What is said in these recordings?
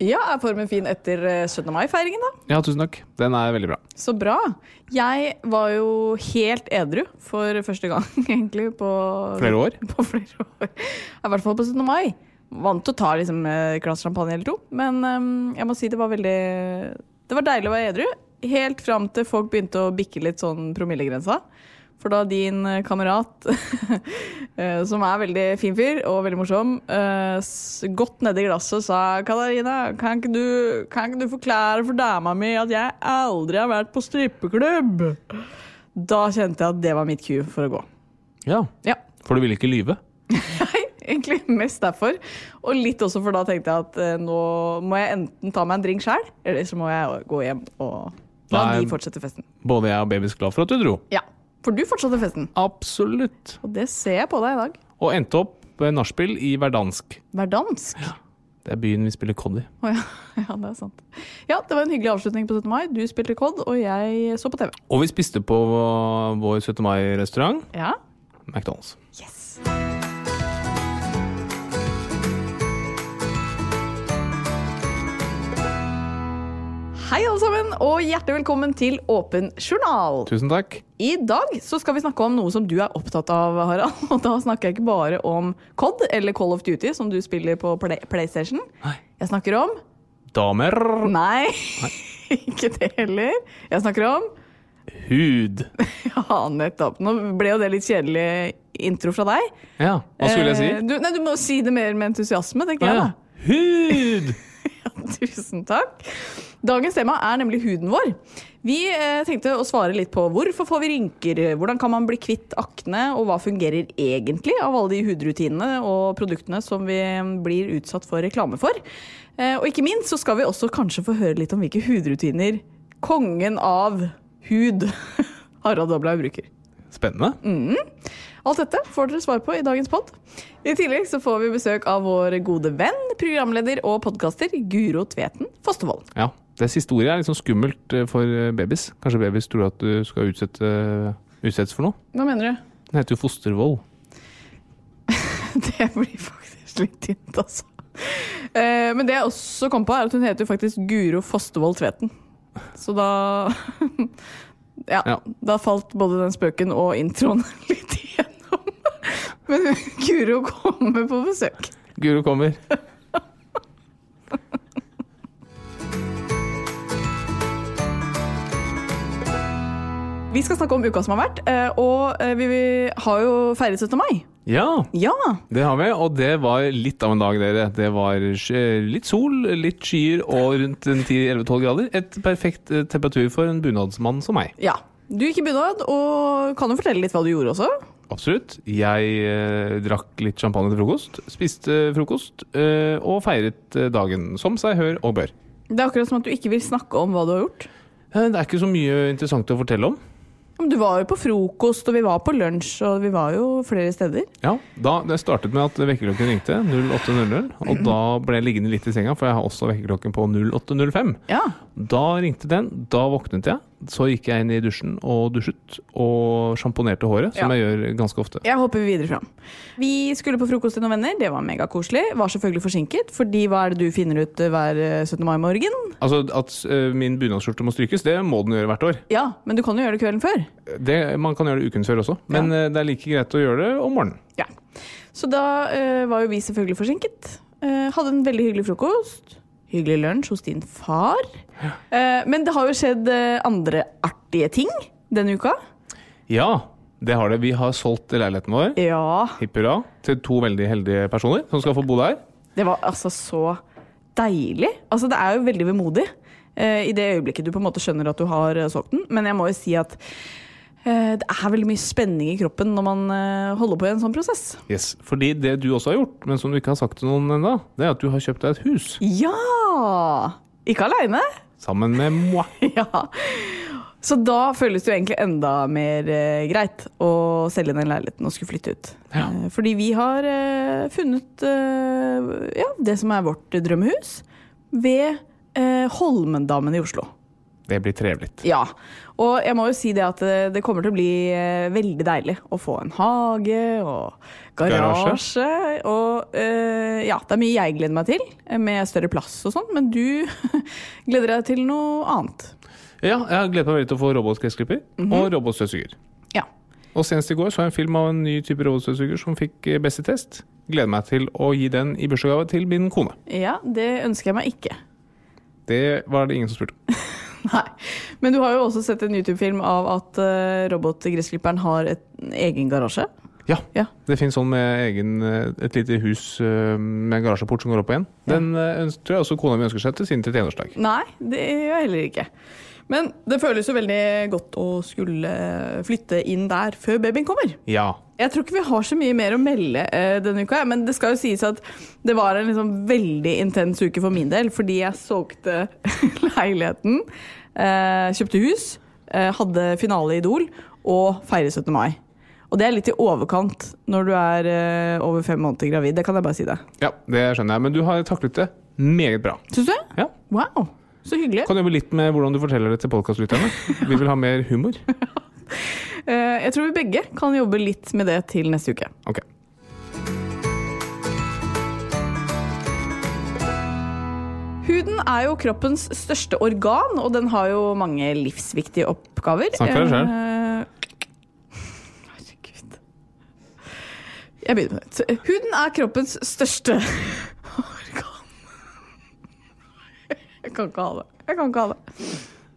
Ja, er formen fin etter eh, 17. mai-feiringen, da? Ja, tusen takk. Den er veldig bra. Så bra. Jeg var jo helt edru for første gang, egentlig, på Flere år? På flere år. I hvert fall på 17. mai. Vant til å ta liksom et glass champagne eller to, men um, jeg må si det var veldig Det var deilig å være edru. Helt fram til folk begynte å bikke litt sånn promillegrensa. For da din eh, kamerat, eh, som er veldig fin fyr og veldig morsom, eh, godt nedi glasset sa 'Katarina, kan ikke, du, kan ikke du forklare for dama mi at jeg aldri har vært på strippeklubb?' Da kjente jeg at det var mitt cue for å gå. Ja, Ja. For du ville ikke lyve? Nei, egentlig mest derfor. Og litt også for da tenkte jeg at nå må jeg enten ta meg en drink sjøl, eller så må jeg gå hjem og la Nei. de fortsette festen. Både jeg og babys glad for at du dro. Ja, for du fortsatte festen. Absolutt. Og det ser jeg på deg i dag. Og endte opp nachspiel i Verdansk. Verdansk. Det er byen vi spiller cod i. Oh, ja. ja, det er sant. Ja, det var en hyggelig avslutning på 17. mai. Du spilte COD, og jeg så på TV. Og vi spiste på vår 17. mai-restaurant, Ja. McDonald's. Yes. Hei alle sammen, og hjertelig velkommen til Åpen journal. Tusen takk. I dag så skal vi snakke om noe som du er opptatt av, Harald. Og da snakker jeg ikke bare om COD eller Call of Duty, som du spiller på Play PlayStation. Nei. Jeg snakker om Damer. Nei, ikke det heller. Jeg snakker om Hud. Ja, nettopp. Nå ble jo det litt kjedelig intro fra deg. Ja, hva skulle jeg si? Eh, Du, nei, du må si det mer med entusiasme, tenker ja, jeg da. Hud! Tusen takk. Dagens tema er nemlig huden vår. Vi eh, tenkte å svare litt på hvorfor får vi rynker, hvordan kan man bli kvitt akne, og hva fungerer egentlig av alle de hudrutinene og produktene som vi blir utsatt for reklame for. Eh, og ikke minst så skal vi også kanskje få høre litt om hvilke hudrutiner kongen av hud, Harald Doblaug, bruker. Spennende. Alt dette får dere svar på i dagens pod. I tillegg så får vi besøk av vår gode venn, programleder og podkaster Guro Tveten Fostervold. Ja. Det siste ordet er sånn skummelt eh, for eh, babys. Kanskje babys tror at du skal utsette, utsettes for noe. Hva mener du? Den heter jo fostervold. Det blir faktisk litt tynt, altså. Eh, men det jeg også kom på, er at hun heter jo faktisk Guro Fostervold Tveten. Så da ja, Ja. Da falt både den spøken og introen litt igjennom. Men Guro kommer på besøk. Guro kommer. Vi skal snakke om uka som har vært, eh, og eh, vi vi har jo feiret 17. mai. Ja, Ja! det har vi. Og det var litt av en dag, dere. Det var litt sol, litt skyer og rundt en 10-11-12 grader. Et perfekt eh, temperatur for en bunadsmann som meg. ja. Du gikk i bunad, og kan jo fortelle litt hva du gjorde også? Absolutt. Jeg eh, drakk litt champagne til frokost, spiste frokost eh, og feiret eh, dagen som seg hør og bør. Det er akkurat som at du ikke vil snakke om hva du har gjort. Eh, Det er ikke så mye interessant å fortelle om. Du var jo på frokost, og vi var på lunsj, og vi var jo flere steder. Ja, da, Det startet med at vekkerklokken ringte 08.00, og da ble jeg liggende litt i senga, for jeg har også vekkerklokken på 08.05. Ja. Da ringte den, da våknet jeg. Så gikk jeg inn i dusjen og dusjet og sjamponerte håret, som Ja. jeg gjør ganske ofte. Jeg hopper videre fram. Vi skulle på frokost til noen venner, det var megakoselig. Var selvfølgelig forsinket, fordi hva er det du finner ut eh, hver eh, 17. mai-morgen? Altså At uh, min bunadsskjorte må strykes, det må den gjøre hvert år. Ja, men du kan jo gjøre det kvelden før. Det, man kan gjøre det uken før også, men eh, det er like greit å gjøre det om morgenen. Ja. Så da uh, var jo vi selvfølgelig forsinket. Uh, hadde en veldig hyggelig frokost. Hyggelig lunsj hos din far. Eh, men det har jo skjedd eh, andre artige ting denne uka. Ja, det har det. Vi har solgt leiligheten vår, Ja, hipp hurra, til to veldig heldige personer som skal få bo der. det var altså så deilig. Altså, det er jo veldig vemodig eh, i det øyeblikket du på en måte skjønner at du har solgt den. Men jeg må jo si at det er veldig mye spenning i kroppen når man eh, holder på i en sånn prosess. Yes, Fordi det du også har gjort, men som du ikke har sagt til noen ennå, det er at du har kjøpt deg et hus Ja! Ikke aleine. sammen med moi. Ja. Så da føles det jo egentlig enda mer eh, greit å selge den leiligheten og skulle flytte ut. Ja. Eh, fordi vi har eh, funnet eh, ja, det som er vårt drømmehus, ved eh, Holmendammen i Oslo. Det blir trevelig. Ja, og jeg må jo si det at det, det kommer til å bli eh, veldig deilig å få en hage og garasje. Og uh, ja, det er mye jeg gleder meg til, eh, med større plass og sånn, men du gleder deg til noe annet. Ja, jeg har gledet meg veldig til å få robotgressklipper og robotstøvsuger. Ja. Og senest i går så jeg en film av en ny type robotstøvsuger som fikk eh, beste test. Gleder meg til å gi den i bursdagsgave til min kone. ja, det ønsker jeg meg ikke. Det var det ingen som spurte om. Nei. Men du har jo også sett en YouTube-film av at uh, robotgressklipperen har et, en egen garasje. Ja, Ja. det finnes sånn med egen, eh, et lite hus med med garasjeport som går opp igjen. Den ja. tror jeg også kona mi ønsker seg til sin 31-årsdag. Nei, det gjør jeg heller ikke. Men det føles jo veldig godt å skulle flytte inn der før babyen kommer. Ja. Jeg tror ikke vi har så mye mer å melde uh, denne uka, men det skal jo sies at det var en liksom veldig intens uke for min del, fordi jeg solgte leiligheten, uh, kjøpte hus, uh, hadde finale i Idol og feiret 17. mai. Og det er litt i overkant når du er over fem måneder gravid. Det kan jeg bare si det. ja, det skjønner jeg. Men du har taklet det meget bra. Syns du? Ja. Wow, så hyggelig. Kan jobbe litt med hvordan du forteller det til podkastlytterne. Vi vil ha mer humor. Eh, jeg tror vi begge kan jobbe litt med det til neste uke. Ok. Huden er jo kroppens største organ, og den har jo mange livsviktige oppgaver. Snakk for deg selv. Eh, Herregud. Jeg begynner på nytt. Huden er kroppens største organ. Jeg kan ikke ha det. Jeg kan ikke ha det.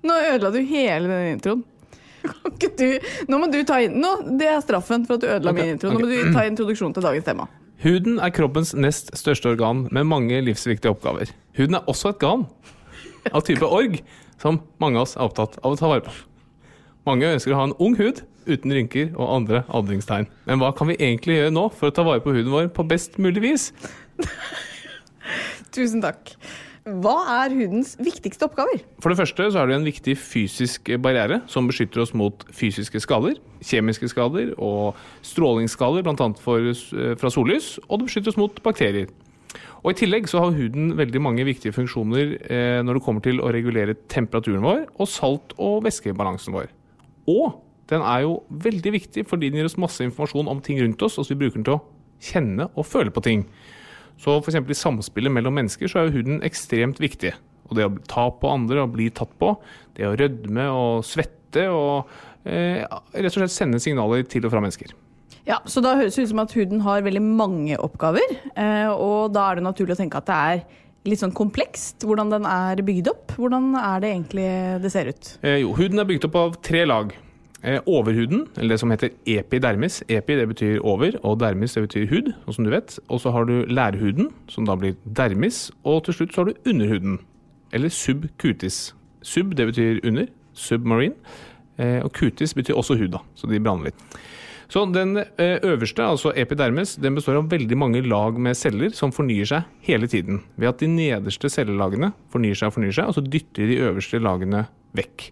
Nå ødela du hele den introen. Kan ikke du, nå må du ta inn nå, Det er straffen for at du ødela okay, min intro. Nå må du ta introduksjonen til dagens tema. Huden er kroppens nest største organ med mange livsviktige oppgaver. Huden er også et garn av type org, som mange av oss er opptatt av å ta vare på. Mange ønsker å ha en ung hud uten rynker og andre aldringstegn. Men hva kan vi egentlig gjøre nå for å ta vare på huden vår på best mulig vis? Tusen takk. Hva er hudens viktigste oppgaver? For det første så er det en viktig fysisk barriere som beskytter oss mot fysiske skader, kjemiske skader og strålingsskader, bl.a. fra sollys, og det beskytter oss mot bakterier. Og I tillegg så har huden veldig mange viktige funksjoner eh, når det kommer til å regulere temperaturen vår og salt- og væskebalansen vår. Og den er jo veldig viktig fordi den gir oss masse informasjon om ting rundt oss, og så vi bruker den til å kjenne og føle på ting. Så f.eks. i samspillet mellom mennesker så er jo huden ekstremt viktig. Og det å ta på andre og bli tatt på, det å rødme og svette og eh, rett og slett sende signaler til og fra mennesker. Ja, så Da høres det ut som at huden har veldig mange oppgaver. Eh, og da er det naturlig å tenke at det er litt sånn komplekst hvordan den er bygd opp. Hvordan er det egentlig det ser ut? Eh, jo, huden er bygd opp av tre lag. Eh, overhuden, eller det som heter epidermis. Epi det betyr over, og dermis det betyr hud, som du vet. Og så har du lærhuden, som da blir dermis. Og til slutt så har du underhuden, eller subcutis. Sub det betyr under, submarine. Eh, og cutis betyr også hud, da, så de blander litt. Så Den eh, øverste, altså epidermis, den består av veldig mange lag med celler som fornyer seg hele tiden. Ved at de nederste cellelagene fornyer seg og fornyer seg, og så dytter de øverste lagene vekk.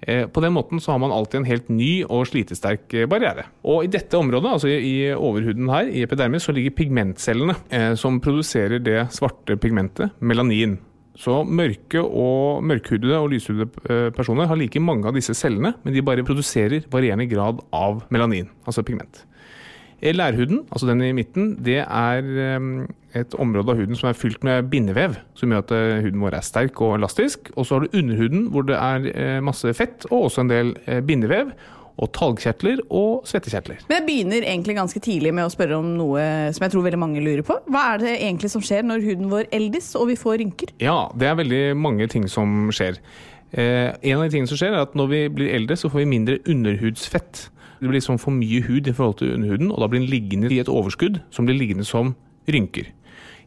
Eh, På den måten så har man alltid en helt ny og slitesterk eh, barriere. Og i dette området, altså i overhuden her, i epidermis, så ligger pigmentcellene eh, som produserer det svarte pigmentet, melanin. Så mørke og mørkhudede og lyshudede personer har like mange av disse cellene, men de bare produserer varierende grad av melanin, altså pigment. Eh, Lærhuden, altså den i midten, det er eh, et område av huden som er fylt med bindevev, som gjør at eh, huden vår er sterk og elastisk. Og så har du underhuden, hvor det er masse fett og også en del bindevev. Og talgkjertler og svettekjertler. Men jeg begynner egentlig ganske tidlig med å spørre om noe som jeg tror veldig mange lurer på. Hva er det egentlig som skjer når huden vår eldes og vi får rynker? Ja, det er veldig mange ting som skjer. Eh, en av de tingene som skjer, er at når vi blir eldre, så får vi mindre underhudsfett. Det blir liksom for mye hud i forhold til underhuden, og da blir den liggende i et overskudd som blir liggende som rynker.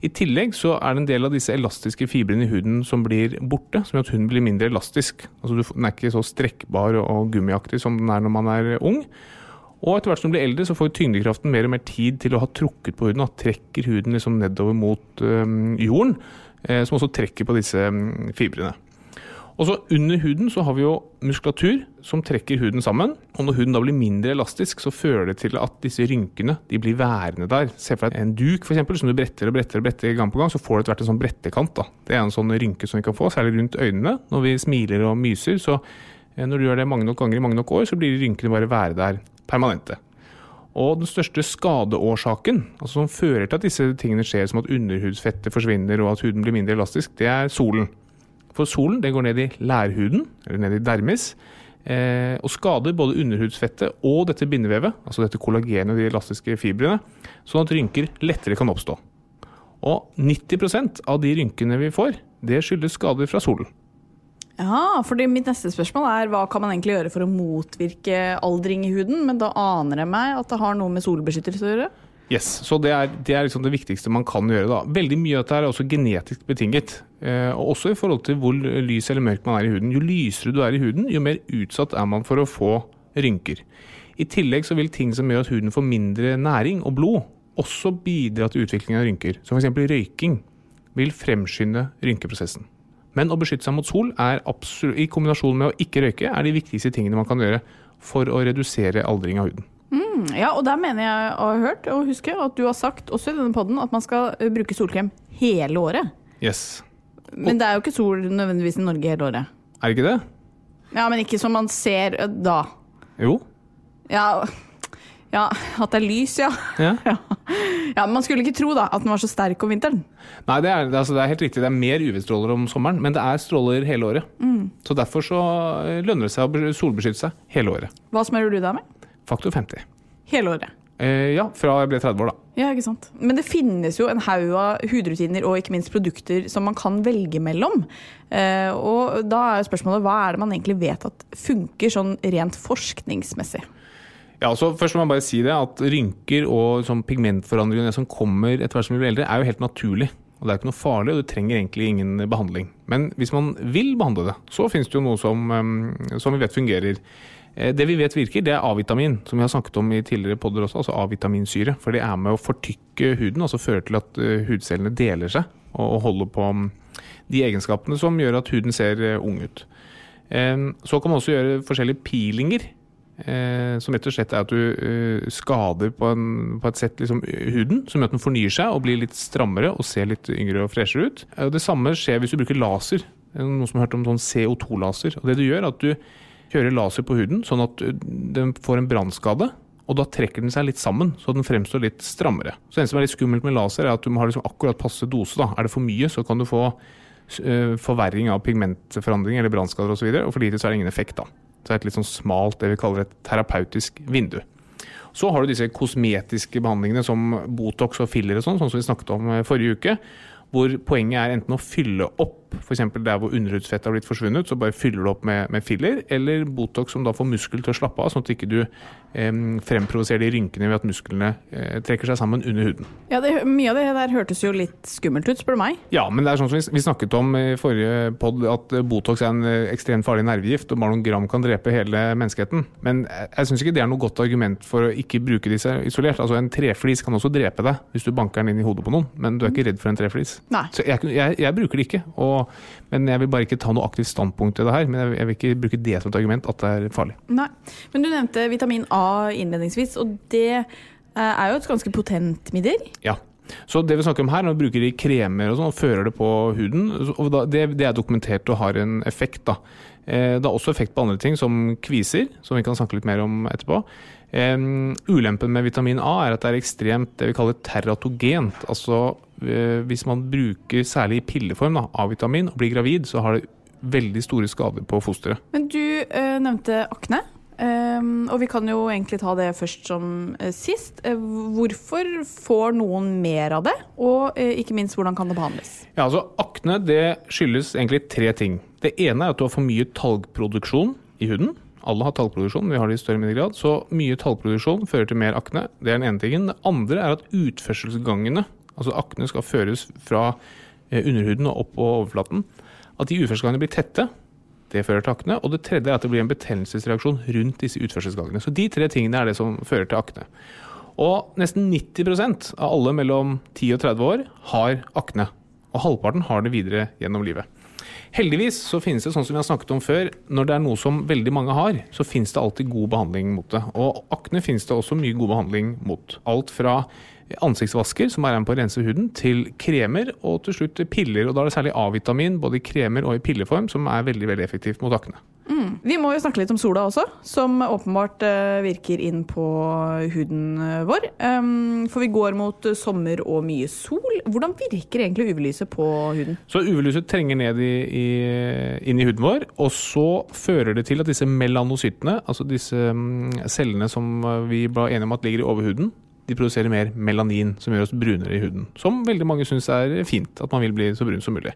I tillegg så er det en del av disse elastiske fibrene i huden som blir borte, som gjør at huden blir mindre elastisk. Altså Den er ikke så strekkbar og gummiaktig som den er når man er ung. Og etter hvert som du blir eldre, så får tyngdekraften mer og mer tid til å ha trukket på huden. og trekker huden liksom nedover mot jorden, eh, som også trekker på disse fibrene. Og så Under huden så har vi jo muskulatur som trekker huden sammen. og Når huden da blir mindre elastisk, så fører det til at disse rynkene de blir værende der. Se for deg en duk for eksempel, som du bretter og bretter og bretter gang på gang, så får det etter hvert en sånn brettekant. da. Det er en sånn rynke som vi kan få, særlig rundt øynene. Når vi smiler og myser, så eh, når du gjør det mange nok ganger i mange nok år, så blir rynkene bare være der permanente. Og den største skadeårsaken, altså som fører til at disse tingene skjer, som at underhudsfettet forsvinner og at huden blir mindre elastisk, det er solen. For solen den går ned i lærhuden, eller ned i dermis, eh, og skader både underhudsfettet og dette bindevevet, altså dette kollagenet og de elastiske fibrene, sånn at rynker lettere kan oppstå. Og 90% av de rynkene vi får, det skyldes skader fra solen. Ja, fordi Mitt neste spørsmål er hva kan man egentlig gjøre for å motvirke aldring i huden? Men da aner jeg meg at det har noe med solbeskyttelse å gjøre. Yes, så Det er, det er liksom det viktigste man kan gjøre. da. Veldig mye av dette er også genetisk betinget. Eh, også i forhold til hvor lys eller mørk man er i huden. Jo lysere du er i huden, jo mer utsatt er man for å få rynker. I tillegg så vil ting som gjør at huden får mindre næring og blod, også bidra til utvikling av rynker. Som f.eks. røyking vil fremskynde rynkeprosessen. Men å beskytte seg mot sol er absolutt, i kombinasjon med å ikke røyke er de viktigste tingene man kan gjøre for å redusere aldring av huden. Mm, ja, og der mener jeg å ha hørt og huske at du har sagt også i denne podden at man skal bruke solkrem hele året. Yes. Men det er jo ikke sol nødvendigvis i Norge hele året. Er det ikke det? Ja, men ikke som man ser da. Jo. Ja, ja at det er lys, ja. Ja. ja. Men Man skulle ikke tro da at den var så sterk om vinteren. Nei, det er, altså, det er helt riktig. Det er mer UV-stråler om sommeren, men det er stråler hele året. Så derfor så eh, lønner det seg å solbeskytte seg hele året. Hva smører du deg med? Faktor 50. Hele året. Eh, ja, fra jeg ble 30 år, da. Ja, ikke sant. Men det finnes jo en haug av hudrutiner og ikke minst produkter som man kan velge mellom. Eh, og da er spørsmålet hva er det man egentlig vet at funker sånn rent forskningsmessig? Ja, altså Først må man bare si det, at rynker og sånn pigmentforandringer som kommer etter hvert som vi blir eldre, er jo helt naturlig. Og Det er ikke noe farlig, og du trenger egentlig ingen behandling. Men hvis man vil behandle det, så finnes det jo noe som, eh, som vi vet fungerer. Eh, Det vi vet virker, det er A-vitamin, som vi har snakket om i tidligere podder også, altså A-vitaminsyre. For det er med å fortykke huden, altså føre til at eh, hudcellene deler seg og holder på mm, de egenskapene som gjør at huden ser eh, ung ut. Så kan man også gjøre forskjellige peelinger, som rett og slett er at du skader på, en, på et sett liksom, huden, som gjør at den fornyer seg og blir litt strammere og ser litt yngre og freshere ut. Det samme skjer hvis du bruker laser. Noen som har hørt om sånn CO2-laser. Og det du gjør, er at du kjører laser på huden, sånn at uh, den får en brannskade. Og da trekker den seg litt sammen, så den fremstår litt strammere. Så Det eneste som er litt skummelt med laser, er at du må ha liksom akkurat passe dose. da. Er det for mye, så kan du få uh, forverring av pigmentforandring eller brannskader osv. Og, så og for lite så er det ingen effekt. da. Så det er et litt sånn smalt, det vi kaller et terapeutisk vindu. Så har du disse kosmetiske behandlingene som Botox og filler og sånn, sånn som vi snakket om eh, forrige uke. Hvor poenget er enten å fylle opp, f.eks. der hvor underhudsfettet har blitt forsvunnet, så bare fyller du opp med, med filler, eller Botox som da får muskel til å slappe av, sånn at ikke du eh, fremprovoserer de rynkene ved at musklene eh, trekker seg sammen under huden. Ja, det, Mye av det der hørtes jo litt skummelt ut, spør du meg. Ja, men det er sånn som vi, vi snakket om i forrige pod, at eh, Botox er en eh, ekstremt farlig nervegift, og bare noen gram kan drepe hele menneskeheten. Men jeg, jeg syns ikke det er noe godt argument for å ikke bruke disse isolert. Altså En treflis kan også drepe deg hvis du banker den inn i hodet på noen, men du er ikke redd for en treflis. Nei. Så jeg, jeg, jeg bruker det ikke, og Og, men jeg vil bare ikke ta noe aktivt standpunkt til det her. Men jeg, vil ikke bruke det som et argument at det er farlig. Nei. Men du nevnte vitamin A innledningsvis, og det eh, er jo et ganske potent middel. Ja. Så det vi snakker om her, når vi bruker det i kremer og sånn, og fører det på huden, det, det er dokumentert og har en effekt. da. Eh, Det har også effekt på andre ting, som kviser, som vi kan snakke litt mer om etterpå. Um, ulempen med vitamin A er at det er ekstremt det vi kaller teratogent. Altså hvis man bruker særlig i pilleform da, A-vitamin og blir gravid, så har det veldig store skader på fosteret. Men du eh, nevnte akne. Um, og vi kan jo egentlig ta det først som uh, sist. Uh, hvorfor får noen mer av det? Og uh, ikke minst, hvordan kan det behandles? Ja, altså Akne det skyldes egentlig tre ting. Det ene er at du har for mye talgproduksjon i huden. Alle har talgproduksjon, vi har det i større eller mindre grad. Så mye talgproduksjon fører til mer akne. Det er den ene tingen. Det andre er at utførselsgangene, altså akne skal føres fra eh, underhuden og opp på overflaten, at de utførselsgangene blir tette. Det fører til akne. Og det tredje er at det blir en betennelsesreaksjon rundt disse utførselsgangene. Så de tre tingene er det som fører til akne. Og nesten 90% av alle mellom 10 og 30 år har akne. Og halvparten har det videre gjennom livet. Heldigvis så finnes det, sånn som vi har snakket om før, når det er noe som veldig mange har, så finnes det alltid god behandling mot det. Og akne finnes det også mye god behandling mot. Alt fra ansiktsvasker, som er med på å rense huden, til kremer, og til slutt piller. Og da er det særlig A-vitamin, både i kremer og i pilleform, som er veldig veldig effektivt mot akne. Vi må jo snakke litt om sola også, som åpenbart eh, virker inn på huden eh, vår. Um, for vi går mot eh, sommer og mye sol. Hvordan virker egentlig UV-lyset på huden? Så UV-lyset trenger ned i, i, inn i huden vår, og så fører det til at disse melanocyttene, altså disse mm, cellene som vi ble enige om at ligger i overhuden, de produserer mer melanin, som gjør oss brunere i huden. Som veldig mange syns er fint, at man vil bli så brun som mulig.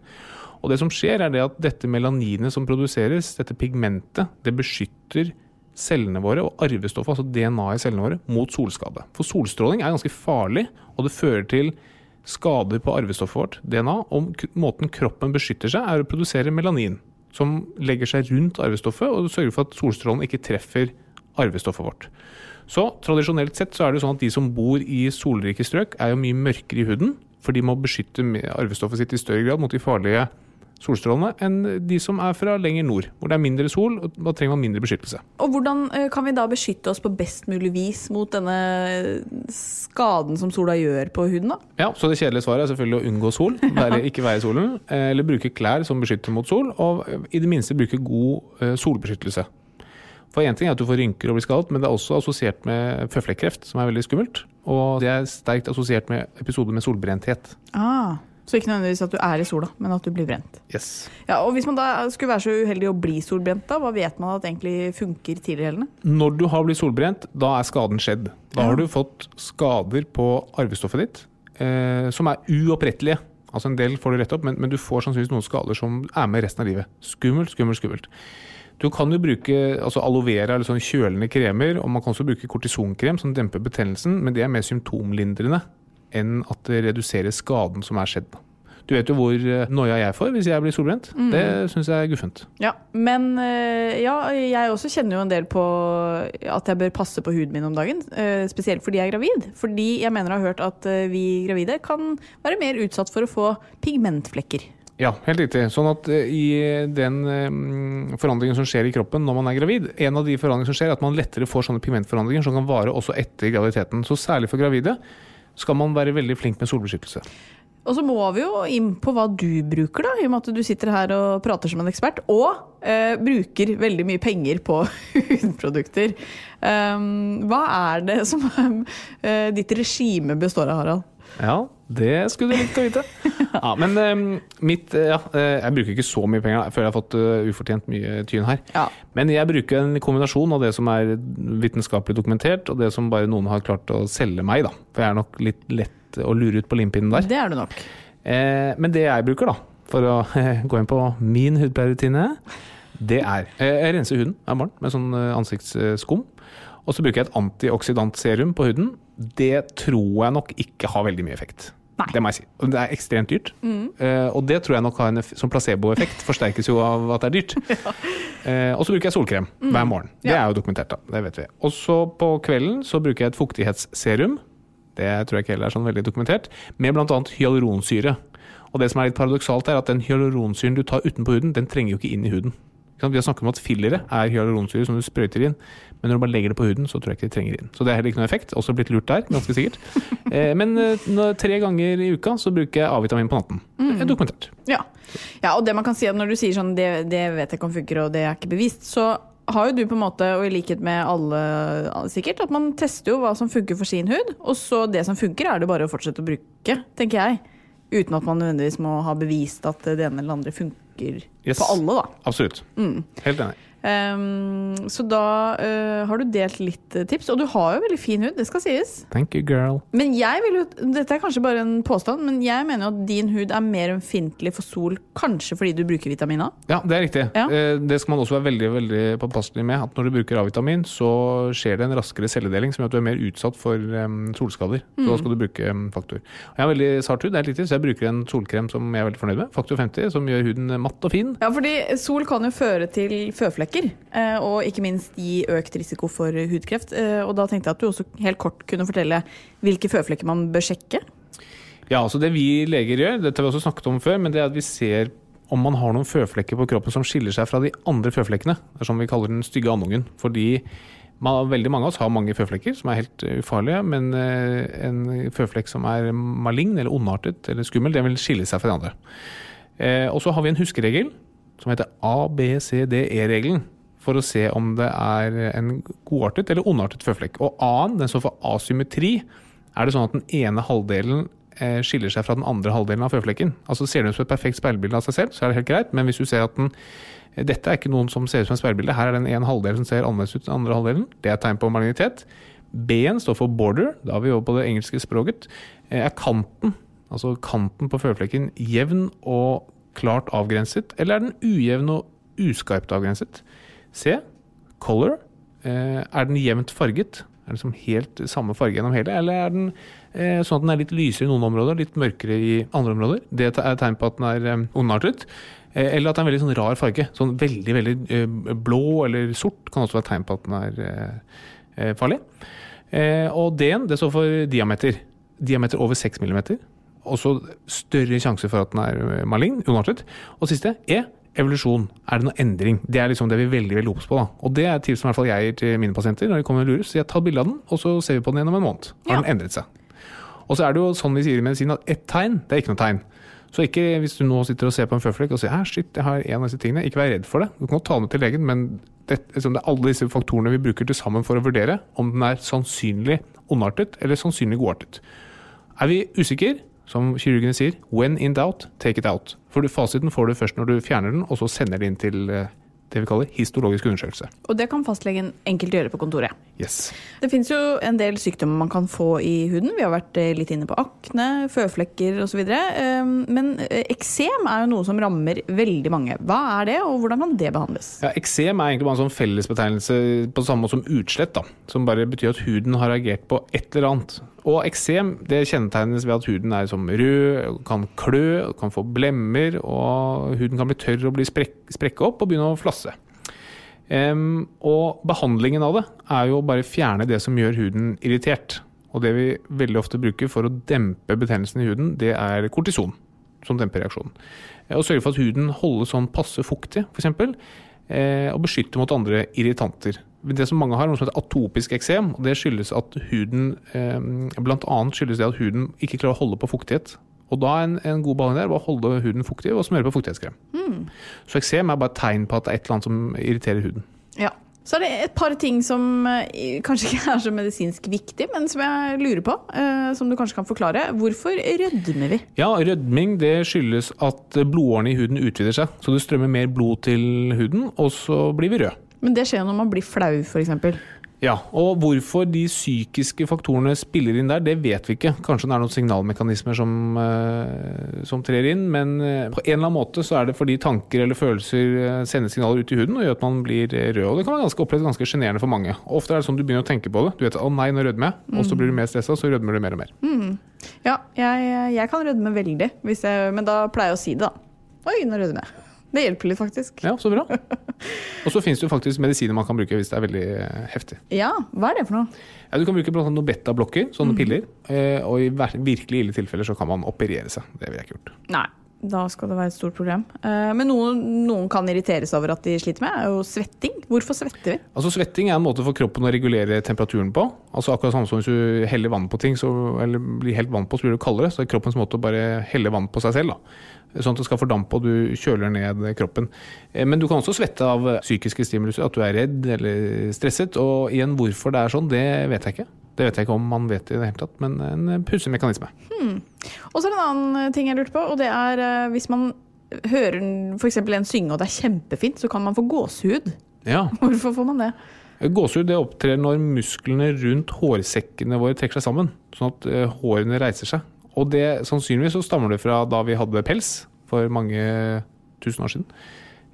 Og det som skjer, er det at dette melaninet som produseres, dette pigmentet, det beskytter cellene våre og arvestoffet, altså DNA i cellene våre, mot solskade. For solstråling er ganske farlig, og det fører til skader på arvestoffet vårt, DNA. Og måten kroppen beskytter seg, er å produsere melanin, som legger seg rundt arvestoffet og sørger for at solstrålen ikke treffer arvestoffet vårt. Så tradisjonelt sett så er det sånn at de som bor i solrike strøk, er jo mye mørkere i huden, for de må beskytte arvestoffet sitt i større grad mot de farlige solstrålene enn de som er fra lenger nord, hvor det er mindre sol, og da trenger man mindre beskyttelse. Og hvordan eh, kan vi da beskytte oss på best mulig vis mot denne skaden som sola gjør på huden, da? Ja, Så det kjedelige svaret er selvfølgelig å unngå sol, være, ikke være i solen, eh, eller bruke klær som beskytter mot sol, og eh, i det minste bruke god eh, solbeskyttelse. For én ting er at du får rynker og blir skadet, men det er også assosiert med føflekkreft, som er veldig skummelt. Og det er sterkt assosiert med episoder med solbrenthet. Ah, så ikke nødvendigvis at du er i sola, men at du blir brent. Yes. Ja, og Hvis man da skulle være så uheldig å bli solbrent, da, hva vet man at egentlig funker tidligere? Når du har blitt solbrent, da er skaden skjedd. Da har du fått skader på arvestoffet ditt eh, som er uopprettelige. Altså En del får du rett opp, men, men du får sannsynligvis noen skader som er med resten av livet. Skummelt, skummelt, skummelt. Du kan jo bruke altså aloe vera eller sånn kjølende kremer, og man kan også bruke kortisonkrem som demper betennelsen, men det er mer symptomlindrende enn at det reduserer skaden som er skjedd. Du vet jo hvor eh, noia jeg får hvis jeg blir solbrent. Det syns jeg er guffent. Ja, Men eh, ja, jeg også kjenner jo en del på at jeg bør passe på huden min om dagen. eh, Spesielt fordi jeg er gravid. Fordi jeg mener å ha hørt at vi gravide kan være mer utsatt for å få pigmentflekker. Ja, helt riktig. Sånn at eh, i den eh, forandringen som skjer i kroppen når man er gravid, en av de forandringene som skjer, er at man lettere får sånne pigmentforandringer som kan vare også etter graviditeten. Så særlig for gravide skal man være veldig flink med solbeskyttelse. Og så må vi jo inn på hva du bruker, da, i og med at du sitter her og prater som en ekspert. Og eh, bruker veldig mye penger på hudprodukter. Um, hva er det som eh, ditt regime består av, Harald? Ja, det skulle du likt å vite. Ja, men eh, mitt eh, ja, eh, Jeg bruker ikke så mye penger. Jeg føler jeg har fått uh, ufortjent mye tyn her. Ja. Men jeg bruker en kombinasjon av det som er vitenskapelig dokumentert, og det som bare noen har klart å selge meg. da. For jeg er nok litt lett å lure ut på limpinnen der. Det er du nok. Eh, men det jeg bruker, da, for å gå inn på min hudpleierrutine, det er eh, Jeg renser huden hver morgen med sånn eh, ansiktsskum. Og så bruker jeg et antioksidantserum på huden. Det tror jeg nok ikke har veldig mye effekt. Nei. Det må jeg si. Det er ekstremt dyrt. Eh, og det tror jeg nok har en som placeboeffekt. Forsterkes jo av at det er dyrt. uh, og så bruker jeg solkrem hver morgen. Det Ja. er jo dokumentert, da. Det vet vi. Og så på kvelden så bruker jeg et fuktighetsserum. Det tror jeg ikke heller er sånn veldig dokumentert. Med bl.a. hyaluronsyre. Og det som er litt paradoksalt, er at den hyaluronsyren du tar utenpå huden, den trenger jo ikke inn i huden. Vi har snakket om at fillere er hyaluronsyre som du sprøyter inn, men når du bare legger det på huden, så tror jeg ikke de trenger inn. Så det er heller ikke noe effekt. Også blitt lurt der, ganske sikkert. Eh, men eh, tre ganger i uka så bruker jeg A-vitamin på natten. Det er dokumentert. Ja. ja, og det man kan si at når du sier sånn det, det vet jeg ikke om funker, og det er ikke bevist, så har jo du på en måte, og i likhet med alle sikkert, at man tester jo hva som funker for sin hud, og så det som funker, er det bare å fortsette å bruke, tenker jeg. Uten at man nødvendigvis må ha bevist at det ene eller andre funker Yes. på alle, da. Absolutt. Helt enig. Ehm, så da uh, har du delt litt tips, og du har jo veldig fin hud, det skal sies. Thank you, girl. Men jeg vil jo, dette er kanskje bare en påstand, men jeg mener jo at din hud er mer ømfintlig for sol, kanskje fordi du bruker vitamin A. Ja, det er riktig. Ja. Uh, Det skal man også være veldig veldig påpasselig med. At når du bruker A-vitamin, så skjer det en raskere celledeling som gjør at du er mer utsatt for um, solskader. Så da skal du bruke um, faktor. Jeg har veldig sart hud, det er riktig, så jeg bruker en solkrem som jeg er veldig fornøyd med. Faktor 50, som gjør huden matt og fin. Ja, fordi sol kan jo føre til føflekker, eh, og ikke minst gi økt risiko for hudkreft. Eh, Og da tenkte jeg at du også helt kort kunne fortelle hvilke føflekker man bør sjekke. Ja, altså det vi leger gjør, dette har vi også snakket om før, men det er at vi ser om man har noen føflekker på kroppen som skiller seg fra de andre føflekkene. Det er som vi kaller den stygge andungen. Fordi man, veldig mange av oss har mange føflekker som er helt ufarlige, men eh, en føflekk som er malign eller ondartet eller skummel, den vil skille seg fra de andre. Og så har vi en huskeregel som heter ABCDE-regelen. For å se om det er en godartet eller ondartet føflekk. Og A-en, den står for asymmetri. Er det sånn at den ene halvdelen eh, skiller seg fra den andre halvdelen av føflekken? Altså Ser den ut som et perfekt speilbilde av seg selv, så er det helt greit. Men hvis du ser at den eh, dette er ikke noen som ser ut som et speilbilde, her er det en ene halvdel som ser annerledes ut enn den andre halvdelen. Det er tegn på malignitet. B-en står for border, da er vi over på det engelske språket. Eh, Er kanten, altså kanten på føflekken, jevn og klart avgrenset, eller er den ujevn og uskarpt avgrenset? C. Color. Eh, Er den jevnt farget? Er den liksom helt samme farge gjennom hele, eller er den eh, sånn at den er litt lysere i noen områder, litt mørkere i andre områder? Det er tegn på at den er eh, ondartet. Eh, Eller at det er en veldig sånn rar farge. Sånn veldig veldig eh, blå eller sort kan også være tegn på at den er farlig. Og D-en det står for diameter. Diameter over 6 mm. Også større sjanse for at den er eh, malign, onartet. Og siste E. Evolusjon. Er det noe endring? Det er liksom det vi er veldig veldig obs på. da. Og det er et tips som i hvert fall jeg gir til mine pasienter når de kommer og lurer. Så jeg tar bilde av den, og så ser vi på den gjennom en måned. Har Ja. den endret seg? Og så er det jo sånn vi sier i medisin at ett tegn, det er ikke noe tegn. Så ikke hvis du nå sitter og ser på en føflekk og sier her, shit, jeg har en av disse tingene, ikke vær redd for det. Du kan godt ta den til legen, men det, liksom, det er alle disse faktorene vi bruker til sammen for å vurdere om den er sannsynlig ondartet eller sannsynlig godartet. Er vi usikre, som kirurgene sier, when in doubt, take it out. For fasiten får du først når du fjerner den, og så sender det inn til eh, det vi kaller histologisk undersøkelse. Og det kan fastlegen enkelt gjøre på kontoret. Yes. Det fins jo en del sykdommer man kan få i huden. Vi har vært eh, litt inne på akne, føflekker osv. Men eh, eksem er jo noe som rammer veldig mange. Hva er det, og hvordan kan det behandles? Ja, Eksem er egentlig bare en sånn fellesbetegnelse på samme måte som utslett, da, som bare betyr at huden har reagert på et eller annet. Og eksem det kjennetegnes ved at huden er som rød, kan klø, kan få blemmer, og huden kan bli tørr og bli sprek opp og begynne å flasse. Um, og behandlingen av det er jo å bare fjerne det som gjør huden irritert. Og det vi veldig ofte bruker for å dempe betennelsen i huden, det er kortison, som demper reaksjonen. Og sørge for at huden holdes sånn passe fuktig, f.eks. Eh, og beskytte mot andre irritanter. Det som mange har, noe som heter atopisk eksem. og Det skyldes at huden eh, Blant annet skyldes det at huden ikke klarer å holde på fuktighet. Og da er en, en god behandling der bare å holde huden fuktig og smøre på fuktighetskrem. Så eksem er bare et tegn på at det er et eller annet som irriterer huden. Ja. Så er det et par ting som eh, kanskje ikke er så medisinsk viktig, men som jeg lurer på. eh, som du kanskje kan forklare. Hvorfor rødmer vi? Ja, rødming det skyldes at blodårene i huden utvider seg. Så det strømmer mer blod til huden, og så blir vi røde. Men det skjer jo når man blir flau, f.eks. Ja, og hvorfor de psykiske faktorene spiller inn der, det vet vi ikke. Kanskje det er noen signalmekanismer som, eh, som trer inn, men eh, på en eller annen måte så er det fordi tanker eller følelser eh, sender signaler ut i huden og gjør at man blir rød. Og det kan være ganske opplevd ganske sjenerende for mange. Ofte er det sånn du begynner å tenke på det. Du vet 'å nei, nå rødmer jeg', og så blir du mer stressa, så rødmer du mer og mer. Ja, jeg, jeg kan rødme veldig, jeg, men da pleier jeg å si det, da. Oi, nå rødmer jeg. Det hjelper litt, faktisk. Ja, så bra. Og så finnes det jo faktisk medisiner man kan bruke hvis det er veldig eh, heftig. Ja, hva er det for noe? Ja, du kan bruke blant annet noen beta-blokker, sånne piller. eh, Og i virkelig ille tilfeller så kan man operere seg. Det ville jeg ikke gjort. Nei, da skal det være et stort problem. Eh, Men noen, noen kan irriteres over at de sliter med, er jo svetting. Hvorfor svetter vi? Altså Svetting er en måte for kroppen å regulere temperaturen på. Altså Akkurat samme som hvis du heller vann på ting, så, eller blir helt vann på, så blir det kaldere. Så det er kroppens måte å bare helle vann på seg selv. da. Sånn at det skal fordampe og du kjøler ned kroppen. Eh, Men du kan også svette av psykiske stimuluser, at du er redd eller stresset. Og igjen, hvorfor det er sånn, det vet jeg ikke. Det vet jeg ikke om man vet i det hele tatt, men en pussig mekanisme. Og så er det en annen ting jeg lurte på, og det er eh, hvis man hører f.eks. en synge og det er kjempefint, så kan man få gåsehud. Ja, Hvorfor får man det? Gåsehud det opptrer når musklene rundt hårsekkene våre trekker seg sammen, sånn at eh, hårene reiser seg. Og det, sannsynligvis så stammer det fra da vi hadde pels for mange tusen år siden.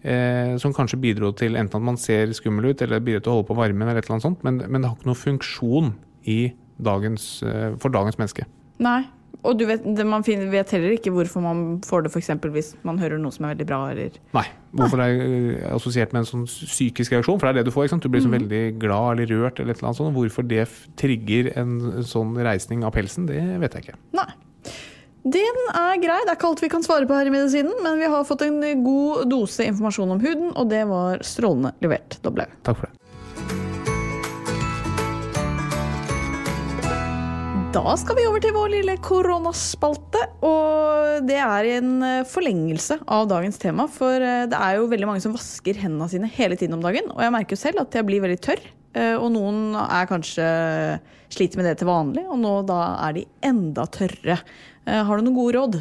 Eh, som kanskje bidro til enten at man ser skummel ut, eller bidro til å holde på varmen, eller et eller annet sånt, men, men det har ikke noen funksjon dagens, eh, for dagens menneske. Nei. Og du vet, det- man finner, vet heller ikke hvorfor man får det f.eks. hvis man hører noe som er veldig bra, eller Nei. Hvorfor det er eh, assosiert med en sånn psykisk reaksjon? For det er det du får. Du blir så veldig glad eller rørt, eller et eller annet sånt. Hvorfor det trigger en sånn reisning av pelsen, det vet jeg ikke. Nei. Den er grei. Det er ikke alt vi kan svare på her i Medisinen, men vi har fått en god dose informasjon om huden, og det var strålende levert, Doblaug. Takk for det. Da skal vi over til vår lille koronaspalte. Og det er en eh, forlengelse av dagens tema. For eh, det er jo veldig mange som vasker hendene sine hele tiden om dagen. Og jeg merker jo selv at jeg blir veldig tørr. eh, Og noen er kanskje sliter med det til vanlig, og nå da er de enda tørre. Har du noen gode råd,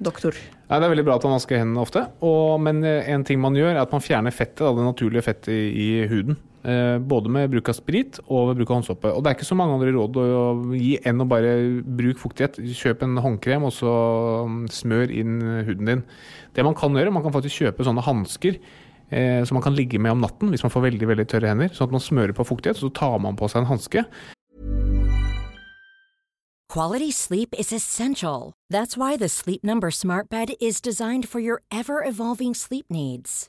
doktor? Nei, Det er veldig bra at man vasker hendene ofte, og, men en ting man gjør, er at man fjerner fettet, det naturlige fettet i huden. Eh, både med bruk av sprit og ved bruk av håndsåpe. Og det er ikke så mange andre råd å gi enn å bare bruke fuktighet. Kjøp en håndkrem, og så mm, smør inn huden din. Det man kan gjøre, man kan faktisk kjøpe sånne hansker. Eh, som man kan ligge med om natten hvis man får veldig veldig tørre hender. Sånn at man smører på fuktighet, så tar man på seg en hanske. Quality sleep is essential. That's why the Sleep Number Smart Bed is designed for your ever evolving sleep needs.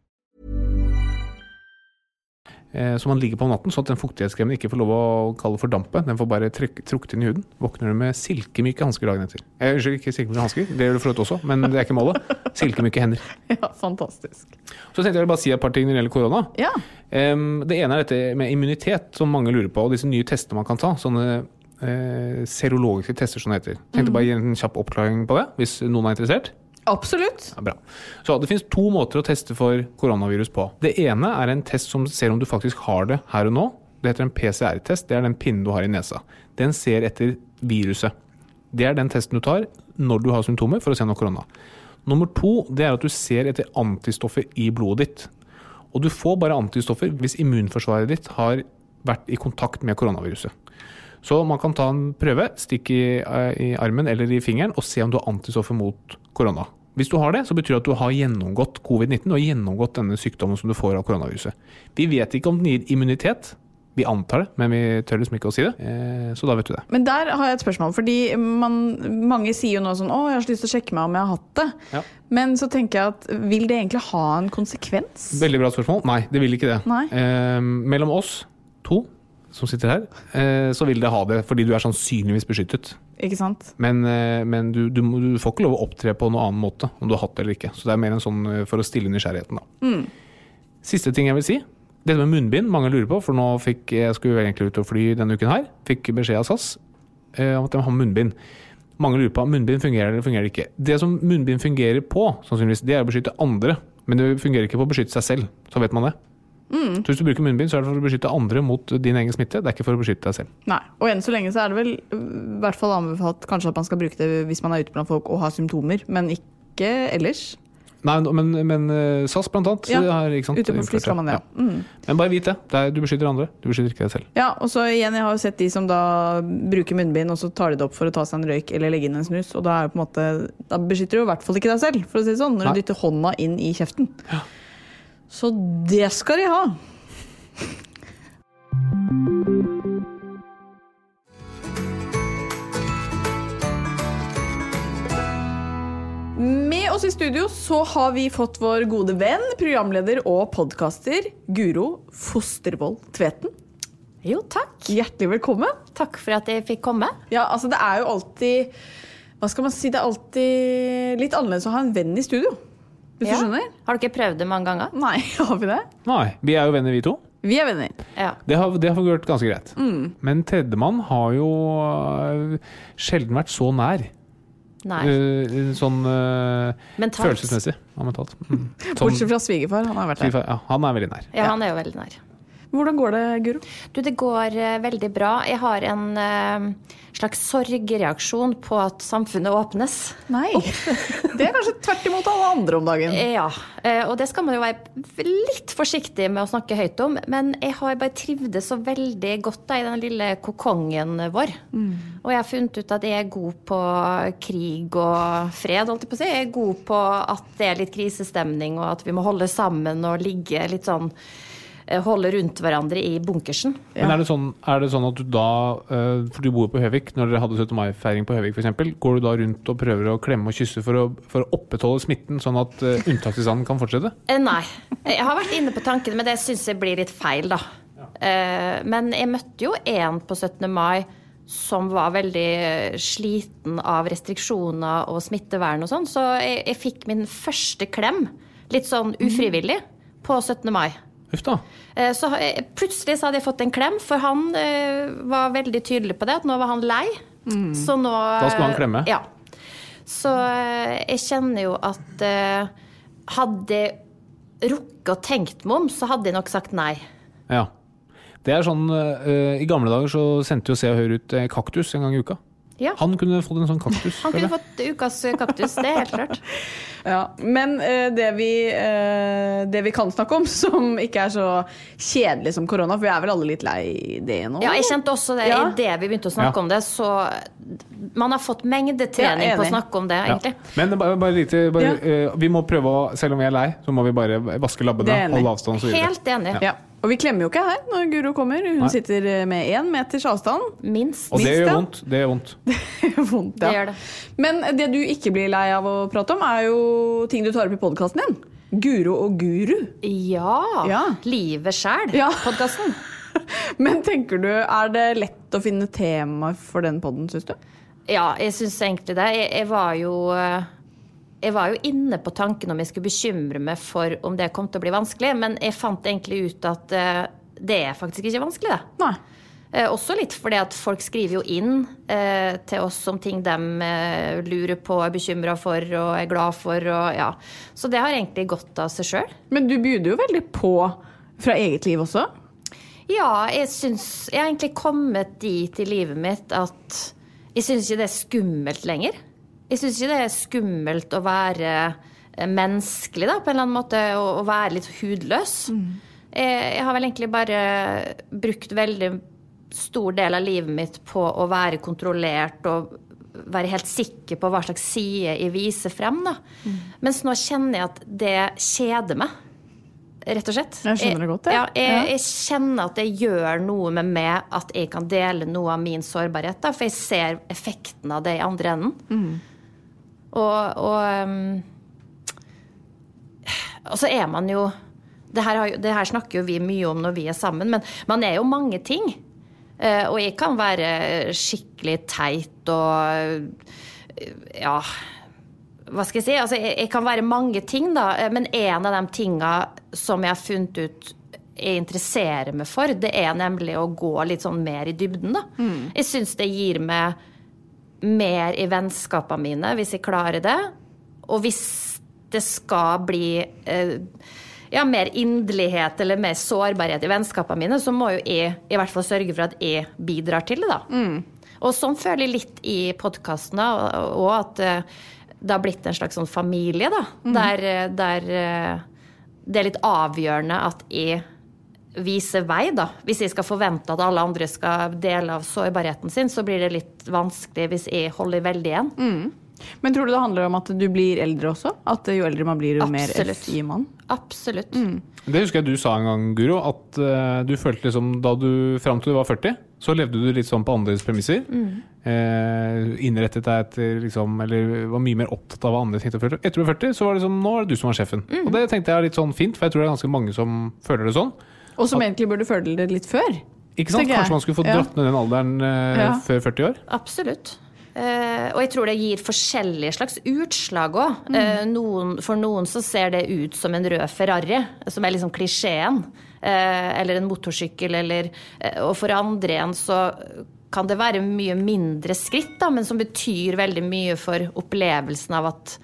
Eh, som man ligger på om natten, sånn at den fuktighetskremen ikke får lov å kalle for dampe. Den får bare trukket inn i huden. Våkner du med silkemyke hansker dagen etter. Eh, Unnskyld, ikke silkemyke hansker, det gjør du for øvrig også, men det er ikke målet. Silkemyke hender. Ja, fantastisk. Så tenkte jeg bare si et par ting når det gjelder korona. Ja. Um, det ene er dette med immunitet, som mange lurer på, og disse nye testene man kan ta. Sånne eh, serologiske tester, som det heter. Tenkte bare å gi en kjapp oppklaring på det, hvis noen er interessert. Absolutt. Ja, bra. Så Det finnes to måter å teste for koronavirus på. Det ene er en test som ser om du faktisk har det her og nå. Det heter en PCR-test. Det er den pinnen du har i nesa. Den ser etter viruset. Det er den testen du tar når du har symptomer, for å se noe korona. Nummer to det er at du ser etter antistoffer i blodet ditt. Og du får bare antistoffer hvis immunforsvaret ditt har vært i kontakt med koronaviruset. Så man kan ta en prøve, stikk i, i armen eller i fingeren, og se om du har antistoffer mot korona. Hvis du har det, så betyr det at du har gjennomgått covid-19 og gjennomgått denne sykdommen som du får av koronaviruset. Vi vet ikke om den gir immunitet, Vi antar det, men vi tør liksom ikke å si det. Eh, så da vet du det. Men der har jeg et spørsmål, fordi man, mange sier jo nå sånn Å, jeg har så lyst til å sjekke meg om jeg har hatt det. Ja. Men så tenker jeg at vil det egentlig ha en konsekvens? Veldig bra spørsmål. Nei, det vil ikke det. Eh, mellom oss to som sitter her, eh, så vil det ha det fordi du er sannsynligvis beskyttet. Ikke sant? Men, eh, men du, du, du får ikke lov å opptre på noen annen måte om du har hatt det eller ikke. Så det er mer en sånn eh, for å stille nysgjerrigheten, da. Siste ting jeg vil si. Dette med munnbind, mange lurer på, for nå fikk jeg skulle egentlig ut og fly denne uken her. Fikk beskjed av SAS eh, om at de har munnbind. Mange lurer på om munnbind fungerer eller fungerer ikke. Det som munnbind fungerer på, sannsynligvis, det er å beskytte andre. Men det fungerer ikke på å beskytte seg selv. Så vet man det. Så hvis du bruker munnbind, så er det for å beskytte andre mot din egen smitte. Det er ikke for å beskytte deg selv. Nei. Og enn så lenge så er det vel i hvert fall anbefalt kanskje at man skal bruke det hvis man er ute blant folk og har symptomer, men ikke ellers. Nei, men, men eh, SAS blant annet Ja, Her, Ute på fly skal man det. Ja. Ja. Mm. Men bare vit det. det er, du beskytter andre. Du beskytter ikke deg selv. Ja, og så igjen, jeg har jo sett de som da bruker munnbind, og så tar de det opp for å ta seg en røyk eller legge inn en snus, og da er det på en måte Da beskytter du i hvert fall ikke deg selv, for å si det sånn, når Nei. du dytter hånda inn i kjeften. Så det skal de ha. Med oss i studio så har vi fått vår gode venn, programleder og podkaster Guro Fostervoll Tveten. Jo, takk. Hjertelig velkommen. Takk for at jeg fikk komme. Ja, altså det er jo alltid Hva skal man si? Det er alltid litt annerledes å ha en venn i studio. Hvis Ja. du skjønner? Har dere prøvd det mange ganger? Nei, har vi det? Nei, vi er jo venner, vi to. Vi er venner. Ja. Det har, det har fungert ganske greit. Mm. Men tredjemann har jo øh, sjelden vært så nær. Nei. Øh, sånn uh, Mentalt. følelsesmessig og mentalt. Mm. Bortsett fra svigerfar. Han har vært der. ja, han er veldig nær. Ja, han er jo veldig nær. Hvordan går det, Guro? Du, det går eh, veldig bra. Jeg har en eh, slags sorgreaksjon på at samfunnet åpnes. Nei. Det er kanskje tvert imot alle andre om dagen. Ja, eh, og det skal man jo være litt forsiktig med å snakke høyt om. Men jeg har bare trivdes så veldig godt da, i den lille kokongen vår. Og jeg har funnet ut at jeg er god på krig og fred, holdt jeg på å si. Jeg er god på at det er litt krisestemning, og at vi må holde sammen og ligge litt sånn Holde rundt hverandre i bunkersen. Men er det, sånn, er det sånn at du da, øh, for du bor på Høvik, når dere hadde 17. mai-feiring på Høvik f.eks., går du da rundt og prøver å klemme og kysse for å, for å opprettholde smitten, sånn at uh, unntakstilstanden kan fortsette? Eh, Nei. Jeg har vært inne på tankene, men det syns jeg blir litt feil, da. Ja. Men jeg møtte jo en på 17. mai som var veldig sliten av restriksjoner og smittevern og sånn, så jeg, jeg fikk min første klem, litt sånn ufrivillig, på 17. mai. Uff da. Eh, Så plutselig så hadde jeg fått en klem, for han eh, var veldig tydelig på det, at nå var han lei. Så nå Da skulle han klemme? Ja. Så eh, jeg kjenner jo at hadde jeg rukket å tenkt meg om, så hadde jeg nok sagt nei. Ja. Det er sånn, I gamle dager så sendte jo Se og Hør ut kaktus en gang i uka. Ja. Han kunne fått en sånn kaktus. Han kunne fått ukas kaktus, det er helt klart. Ja, Men uh, det, vi, uh, det vi kan snakke om, som ikke er så kjedelig som korona, for vi er vel alle litt lei det nå? Ja, jeg kjente også det Ja. idet vi begynte å snakke Ja. om det, så man har fått mengdetrening på å snakke om det, Ja. egentlig. Men bare, bare lite, bare, Ja. øh, vi må prøve å, selv om vi er lei, så må vi bare vaske Det labbene, holde avstand og så videre. Helt enig. Ja. Og vi klemmer jo ikke her når Guro kommer. Hun Nei. sitter eh, med én meters avstand. Minst. Og det gjør vondt. Det gjør vondt. Vondt, Det ja. gjør det. Men det du ikke blir lei av å prate om, er jo ting du tar opp i podkasten din. Guro og guru. Ja. Ja. Livet sjæl, Ja. podkasten. Men tenker du, er det lett å finne tema for den poden, syns du? Ja, jeg syns egentlig det. Jeg, jeg var jo eh, jeg var jo inne på tanken om jeg skulle bekymre meg for om det kom til å bli vanskelig, men jeg fant egentlig ut at uh, det er faktisk ikke vanskelig, det. Nei. Eh, også litt fordi at folk skriver jo inn eh, til oss om ting de eh, lurer på, er bekymra for og er glad for. Og, ja. Så det har egentlig gått av seg sjøl. Men du bjuder jo veldig på fra eget liv også. Ja, jeg syns Jeg har egentlig kommet dit i livet mitt at jeg syns ikke det er skummelt lenger. Jeg syns ikke det er skummelt å være eh, menneskelig, da, på en eller annen måte, og være litt hudløs. Jeg, jeg har vel egentlig bare brukt veldig stor del av livet mitt på å være kontrollert og være helt sikker på hva slags side jeg viser frem. Da. Mens nå kjenner jeg at det kjeder meg. rett og slett. Jeg skjønner det godt, jeg. Ja, jeg, jeg kjenner at det gjør noe med meg at jeg kan dele noe av min sårbarhet. Da, for jeg ser effekten av det i andre enden. Mm. Og, og, um, så er man jo det her, har, jo- det her snakker jo vi mye om når vi er sammen, men man er jo mange ting. Uh, og jeg kan være skikkelig teit og ja hva skal jeg si? Altså, jeg, jeg kan være mange ting, da, men en av de tinga som jeg har funnet ut jeg interesserer meg for, det er nemlig å gå litt sånn mer i dybden, da. Jeg syns det gir meg mer i vennskapene mine hvis jeg klarer det. Og hvis det skal bli eh, ja, mer inderlighet eller mer sårbarhet i vennskapene mine, så må jo jeg i hvert fall sørge for at jeg bidrar til det, da. Og sånn føler jeg litt i podkasten, og at eh, det har blitt en slags sånn familie, da. Der, eh, der eh, det er litt avgjørende at jeg viser vei, da. Hvis jeg skal forvente at alle andre skal dele av sårbarheten sin, så blir det litt vanskelig hvis jeg holder veldig igjen. Men tror du det handler om at du blir eldre også? At jo eldre man blir, jo mer Absolutt. FI man? Absolutt. Det husker jeg du sa en gang, Guro, at uh, du følte liksom da du fram til du var 40, så levde du litt sånn på andres premisser. Eh, innrettet deg etter liksom Eller var mye mer opptatt av hva andre tenkte og følte. Etter du var 40, så var det liksom Nå er det du som var sjefen. Og det tenkte jeg er litt sånn fint, for jeg tror det er ganske mange som føler det sånn. Og som egentlig burde føle det litt før. Ikke sant? Kanskje man skulle få dratt ned den alderen eh, Ja. før 40 år? Absolutt. Eh, og jeg tror det gir forskjellige slags utslag òg. Eh, noen- for noen så ser det ut som en rød Ferrari, som er liksom klisjeen. Eh, eller en motorsykkel, eller eh, Og for andre igjen så kan det være mye mindre skritt, da, men som betyr veldig mye for opplevelsen av at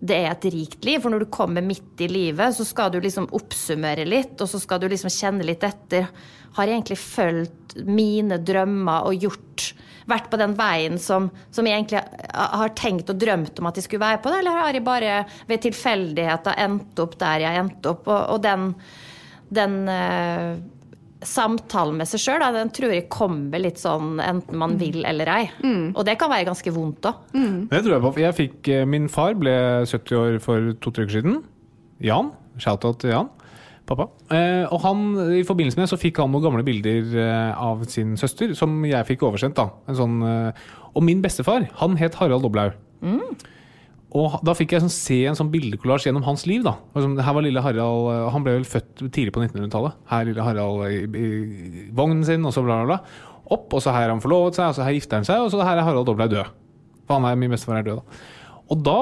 det er et rikt liv. For når du kommer midt i livet, så skal du liksom oppsummere litt, og så skal du liksom kjenne litt etter. Har jeg egentlig fulgt mine drømmer og gjort Vært på den veien som, som jeg egentlig har tenkt og drømt om at jeg skulle være på, det, eller har jeg bare ved tilfeldigheter endt opp der jeg endte opp? Og, og den, den eh, samtalen med seg sjøl, den tror jeg kommer litt sånn enten man vil eller ei. Og det kan være ganske vondt òg. Det tror jeg på. Jeg fikk, eh, min far ble 70 år for to-tre uker siden. Jan. Shout-out til Jan. Pappa. Eh, og han, i forbindelse med det så fikk han noen gamle bilder eh, av sin søster, som jeg fikk oversendt. da. En sånn, eh, og min bestefar, han het Harald Doblaug. Og da fikk jeg sånn, se en sånn bildekollasj gjennom hans liv. da. Sånn, her var lille Harald, eh, Han ble vel født tidlig på 1900-tallet. Her lille Harald i, i vognen sin, og så bla, bla, bla. Opp, og så her har han forlovet seg, og så her gifter han seg, og så her er Harald Doblei død. For han er, min bestefar er død, da. Og da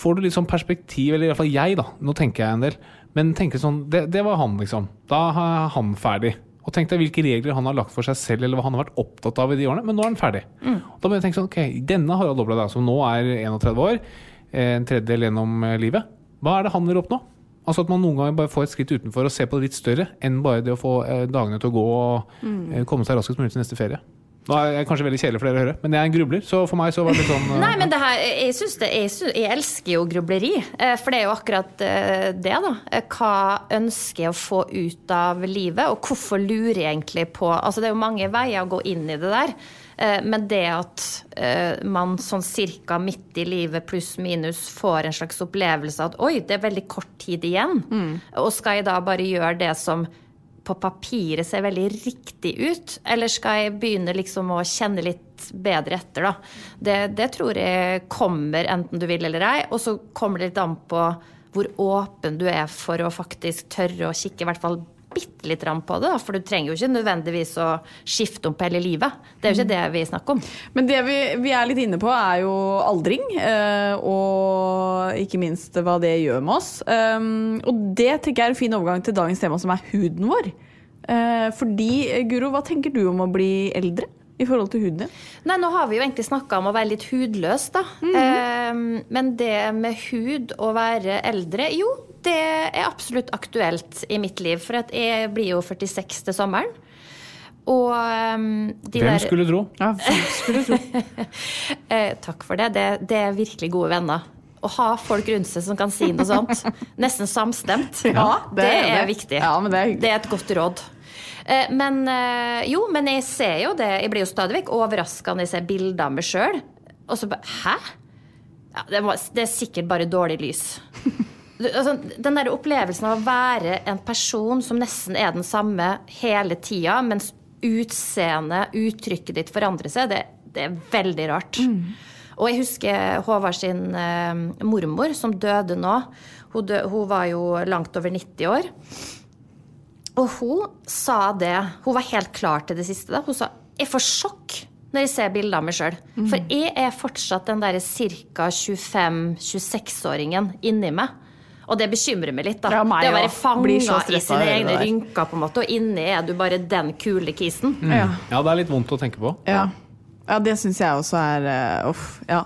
får du litt sånn perspektiv, eller i hvert fall jeg, da. Nå tenker jeg en del. Men tenker sånn, det, det var han, liksom. Da er han ferdig. Og tenk deg hvilke regler han har lagt for seg selv, eller hva han har vært opptatt av i de årene. Men nå er han ferdig. Da må jeg tenke sånn, ok, denne Harald Doblei, som nå er 31 år, en tredjedel gjennom eh, livet, hva er det han vil oppnå? Altså At man noen ganger bare får et skritt utenfor og ser på det litt større enn bare det å få eh, dagene til å gå og mm. komme seg raskest mulig til neste ferie. Nå er jeg kanskje veldig kjedelig for dere å høre, men jeg er en grubler, så for meg så var det litt sånn eh, Nei, men det her, jeg, synes det, jeg, synes, jeg elsker jo grubleri. eh, For det er jo akkurat eh, det, da. Eh, Hva ønsker jeg å få ut av livet, og hvorfor lurer jeg egentlig på Altså, det er jo mange veier å gå inn i det der. Eh, Men det at eh, man sånn cirka midt i livet pluss minus får en slags opplevelse av at oi, det er veldig kort tid igjen. Og skal jeg da bare gjøre det som på papiret ser veldig riktig ut? Eller skal jeg begynne liksom å kjenne litt bedre etter, da? Det, det tror jeg kommer enten du vil eller ei. Og så kommer det litt an på hvor åpen du er for å faktisk tørre å kikke i hvert fall bitte litt på det. For du trenger jo ikke nødvendigvis å skifte om på hele livet. Det er jo ikke det vi snakker om. Men det vi, vi er litt inne på, er jo aldring. eh, Og ikke minst hva det gjør med oss. Um, Og det tenker jeg er en fin overgang til dagens tema, som er huden vår. Eh, Fordi, Guro, hva tenker du om å bli eldre i forhold til huden din? Nei, nå har vi jo egentlig snakka om å være litt hudløs, da. eh, men det med hud og være eldre, jo, det er absolutt aktuelt i mitt liv. For at jeg blir jo 46 til sommeren. Og um, de Hvem der skulle tro? Ja, hvem skulle tro. eh, Takk for det. det. Det er virkelig gode venner. Å ha folk rundt seg som kan si noe sånt. Nesten samstemt. Ja, det, det er det. viktig. Ja, men det er det er et godt råd. Eh, Men eh, jo, men jeg ser jo det. Jeg blir jo stadig vekk overraska når jeg ser bilder av meg sjøl. Og så bare Hæ? Ja, det, var, det er sikkert bare dårlig lys. altså, Den der opplevelsen av å være en person som nesten er den samme hele tida, mens utseendet, uttrykket ditt forandrer seg, det, det er veldig rart. Og jeg husker Håvard sin eh, mormor, som døde nå. Hun, dø, hun var jo langt over 90 år. Og hun sa det Hun var helt klar til det siste. da. Hun sa jeg får sjokk når jeg ser bilder av meg sjøl. For jeg er fortsatt den der ca. 25-26-åringen inni meg. Og det bekymrer meg litt. da. Ja, meg det å være. Fanga i sine egne rynker, på en måte, og inni er du bare den kule kisen. Ja. Ja, det er litt vondt å tenke på. Ja. Ja, det syns jeg også er Uff. ja.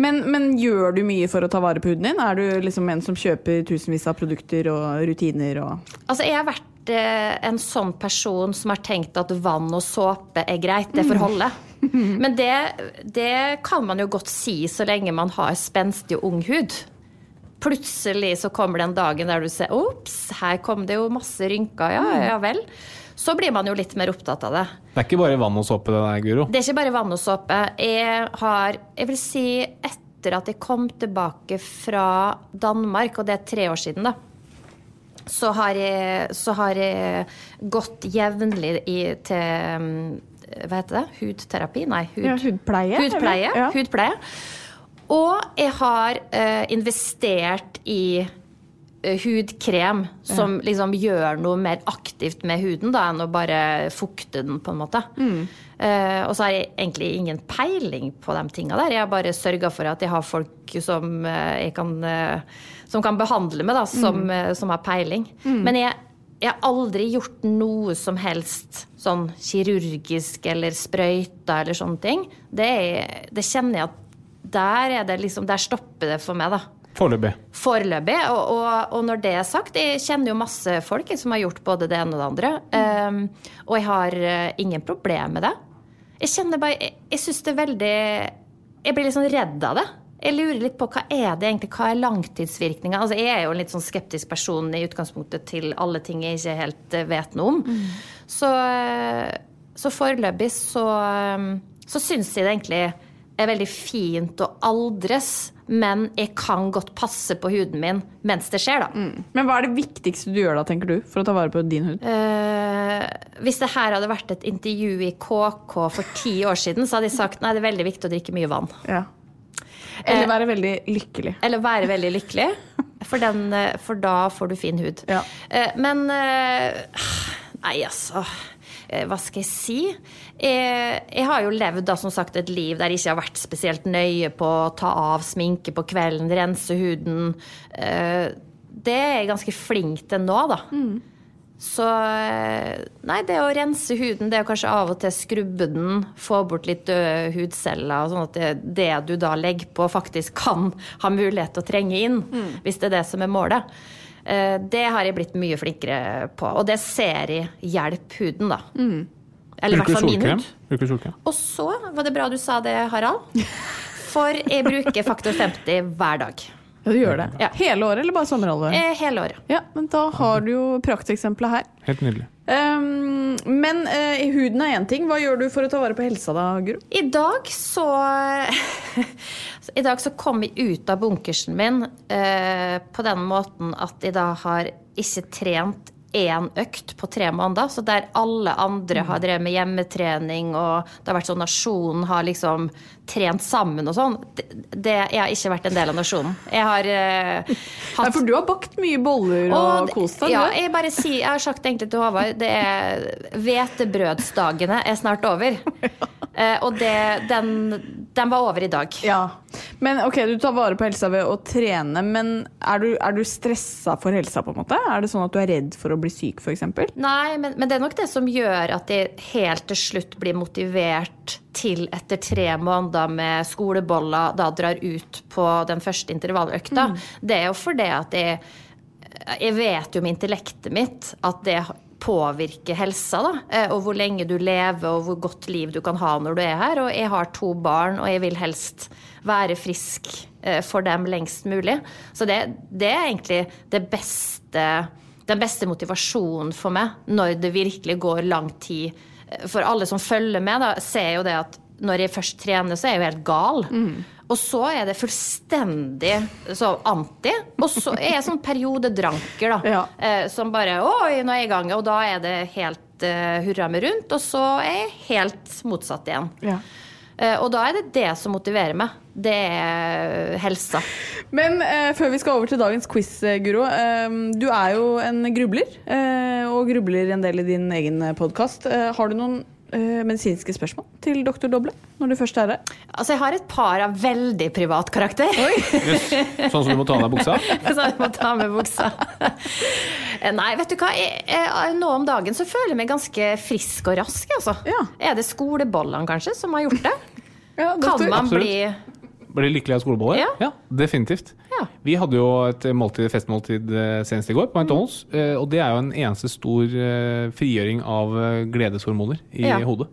Men, men gjør du mye for å ta vare på huden din? Er du liksom en som kjøper tusenvis av produkter og rutiner og Altså, jeg har vært eh, en sånn person som har tenkt at vann og såpe er greit, det får holde. Men det, det kan man jo godt si så lenge man har spenstig og ung hud. Plutselig så kommer den dagen der du ser ops, her kom det jo masse rynker. Ja, ja vel. Så blir man jo litt mer opptatt av det. Det er ikke bare vann og såpe, det der, Guro. Det er ikke bare vann og såpe. Jeg har, jeg vil si etter at jeg kom tilbake fra Danmark, og det er tre år siden, da. Så har jeg, så har jeg gått jevnlig i, til mm, Hva heter det? Hudterapi? Nei, hud, Ja, hudpleie, Hudpleie. Ja. hudpleie. Og jeg har uh, investert i uh, hudkrem som liksom gjør noe mer aktivt med huden da, enn å bare fukte den, på en måte. Eh, og så har jeg egentlig ingen peiling på de tinga der. Jeg har bare sørga for at jeg har folk som jeg kan som kan behandle meg, da, som, eh, som har peiling. Men jeg, jeg har aldri gjort noe som helst sånn kirurgisk eller sprøyta eller sånne ting. Det, er- det kjenner jeg at der, er det liksom, der stopper det for meg, da. Foreløpig. Foreløpig. Og, og, og når det er sagt, jeg kjenner jo masse folk som har gjort både det ene og det andre. Um, og jeg har eh, ingen problem med det. Jeg kjenner bare Jeg, jeg syns det er veldig Jeg blir litt sånn redd av det. Jeg lurer litt på hva er det egentlig, hva er langtidsvirkninga? Altså, jeg er jo en litt sånn skeptisk person i utgangspunktet til alle ting jeg ikke helt eh, vet noe om. Så, eh, så foreløpig så, eh, så syns jeg det egentlig er veldig fint å aldres, men jeg kan godt passe på huden min mens det skjer, da. Men hva er det viktigste du gjør da, tenker du, for å ta vare på din hud? Eh, hvis det her hadde vært et intervju i KK for ti år siden, så hadde jeg sagt nei, det er veldig viktig å drikke mye vann. Ja. Eller være veldig lykkelig. Eller være veldig lykkelig, for, den, eh, for da får du fin hud. Ja. Eh, men eh, Nei, altså. Eh, Hva skal jeg si? Jeg, jeg har jo levd da, som sagt, et liv der jeg ikke har vært spesielt nøye på å ta av sminke på kvelden, rense huden. Eh, Det er jeg ganske flink til nå, da. Så eh, nei, det å rense huden, det å kanskje av og til skrubbe den, få bort litt døde hudceller, sånn at det, det du da legger på, faktisk kan ha mulighet til å trenge inn, hvis det er det som er målet. Eh, Det har jeg blitt mye flinkere på, og det ser jeg hjelper huden, da. Eller i hvert fall min hud. Bruker solkrem. Og så var det bra du sa det, Harald. For jeg bruker faktor 50 hver dag. Ja, du gjør det. Ja. Hele året, eller bare sommerhalvåret? Eh, Hele året. Ja, men da har du jo prakteksempelet her. Helt nydelig. Um, men i huden er én ting. Hva gjør du for å ta vare på helsa da, Guro? I dag så I dag så kom jeg ut av bunkersen min uh, på den måten at jeg da har ikke trent én økt på tre måneder. Så der alle andre har drevet med hjemmetrening, og det har vært sånn nasjonen har liksom trent sammen og sånn, det, det, jeg har ikke vært en del av nasjonen. Jeg har eh, Nei, for du har bakt mye boller og, og kost deg. Ja, du. jeg bare sier, jeg har sagt egentlig til Håvard, det er hvetebrødsdagene er snart over. Uh, og det, den, den var over i dag. Ja. Men ok, du tar vare på helsa ved å trene, men er du, er du stressa for helsa, på en måte? Er det sånn at du er redd for å bli syk, f.eks.? Nei, men, men det er nok det som gjør at jeg helt til slutt blir motivert til etter tre måneder med skoleboller da drar ut på den første intervalløkta. Det er jo fordi at jeg, jeg vet jo med intellektet mitt at det påvirker helsa, da. eh, Og hvor lenge du lever og hvor godt liv du kan ha når du er her. Og jeg har to barn, og jeg vil helst være frisk eh, for dem lengst mulig. Så det, det er egentlig det beste den beste motivasjonen for meg når det virkelig går lang tid. For alle som følger med, da, ser jo det at når jeg først trener, så er jeg jo helt gal. Og så er det fullstendig så anti. Og så er jeg sånn periodedranker, da. Ja. Eh, som bare Oi, nå er jeg i gang. Og da er det helt eh, hurra med rundt. Og så er jeg helt motsatt igjen. Ja. Eh, og da er det det som motiverer meg. Det er helsa. Men eh, før vi skal over til dagens quiz, eh, Guro. Eh, du er jo en grubler, eh, og grubler en del i din egen podkast. Eh, har du noen medisinske spørsmål til doktor Doble når du først er her? Altså, jeg har et par av veldig privat karakter. yes. Sånn som du må ta av deg buksa? Så du må ta med buksa. Eh, Nei, vet du hva. Jeg, jeg, nå om dagen så føler jeg meg ganske frisk og rask, altså. Ja. Er det skolebollene kanskje som har gjort det? Ja, Kan man Absolutt. bli Blir lykkelig av skoleboller? Ja. definitivt. Ja. Vi hadde jo et måltid, festmåltid eh, senest i går på McDonald's. Mm. Og det er jo en eneste stor eh, frigjøring av eh, gledeshormoner i Ja. hodet.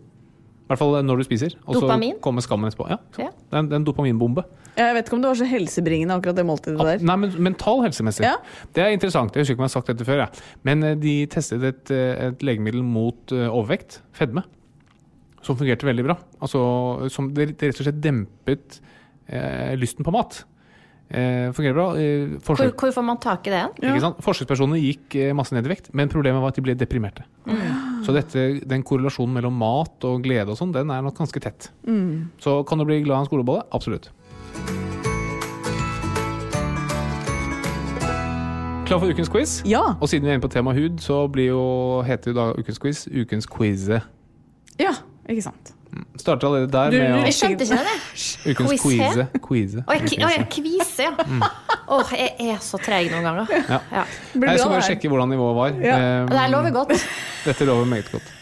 I hvert fall når du spiser. Og så Dopamin? kommer skammen etterpå. Ja. Ja. Det er en, en dopaminbombe. Jeg vet ikke om det var så helsebringende, akkurat det måltidet der. Nei, men mental helsemessig. Ja. Det er interessant. Jeg husker ikke om jeg har sagt dette før. Jeg. Men eh, de testet et, eh, et legemiddel mot eh, overvekt, fedme, som fungerte veldig bra. Altså, som det, det rett og slett dempet eh, lysten på mat. Eh, fungerer bra. Eh, hvor, forsøk, hvor får man tak i det? sant? Forsøkspersonene gikk eh, masse ned i vekt, men problemet var at de ble deprimerte. Så dette, den korrelasjonen mellom mat og glede og sånn, den er nok ganske tett. Så kan du bli glad i en skolebolle? Absolutt. Klar for ukens quiz? Ja. Og siden vi er inne på tema hud, så blir jo, heter jo da ukens quiz ukens quize. ja, ikke sant. Starter allerede der Du- med å Jeg skjønte ikke det. Ukens quiz quize. quize. Å, jeg, å, jeg kvise, ja. Åh, jeg er så treg noen ganger. Ja. Ja. Blir Jeg skal bare sjekke hvordan nivået var. Ja. Um, Det her lover godt. Dette lover meget godt.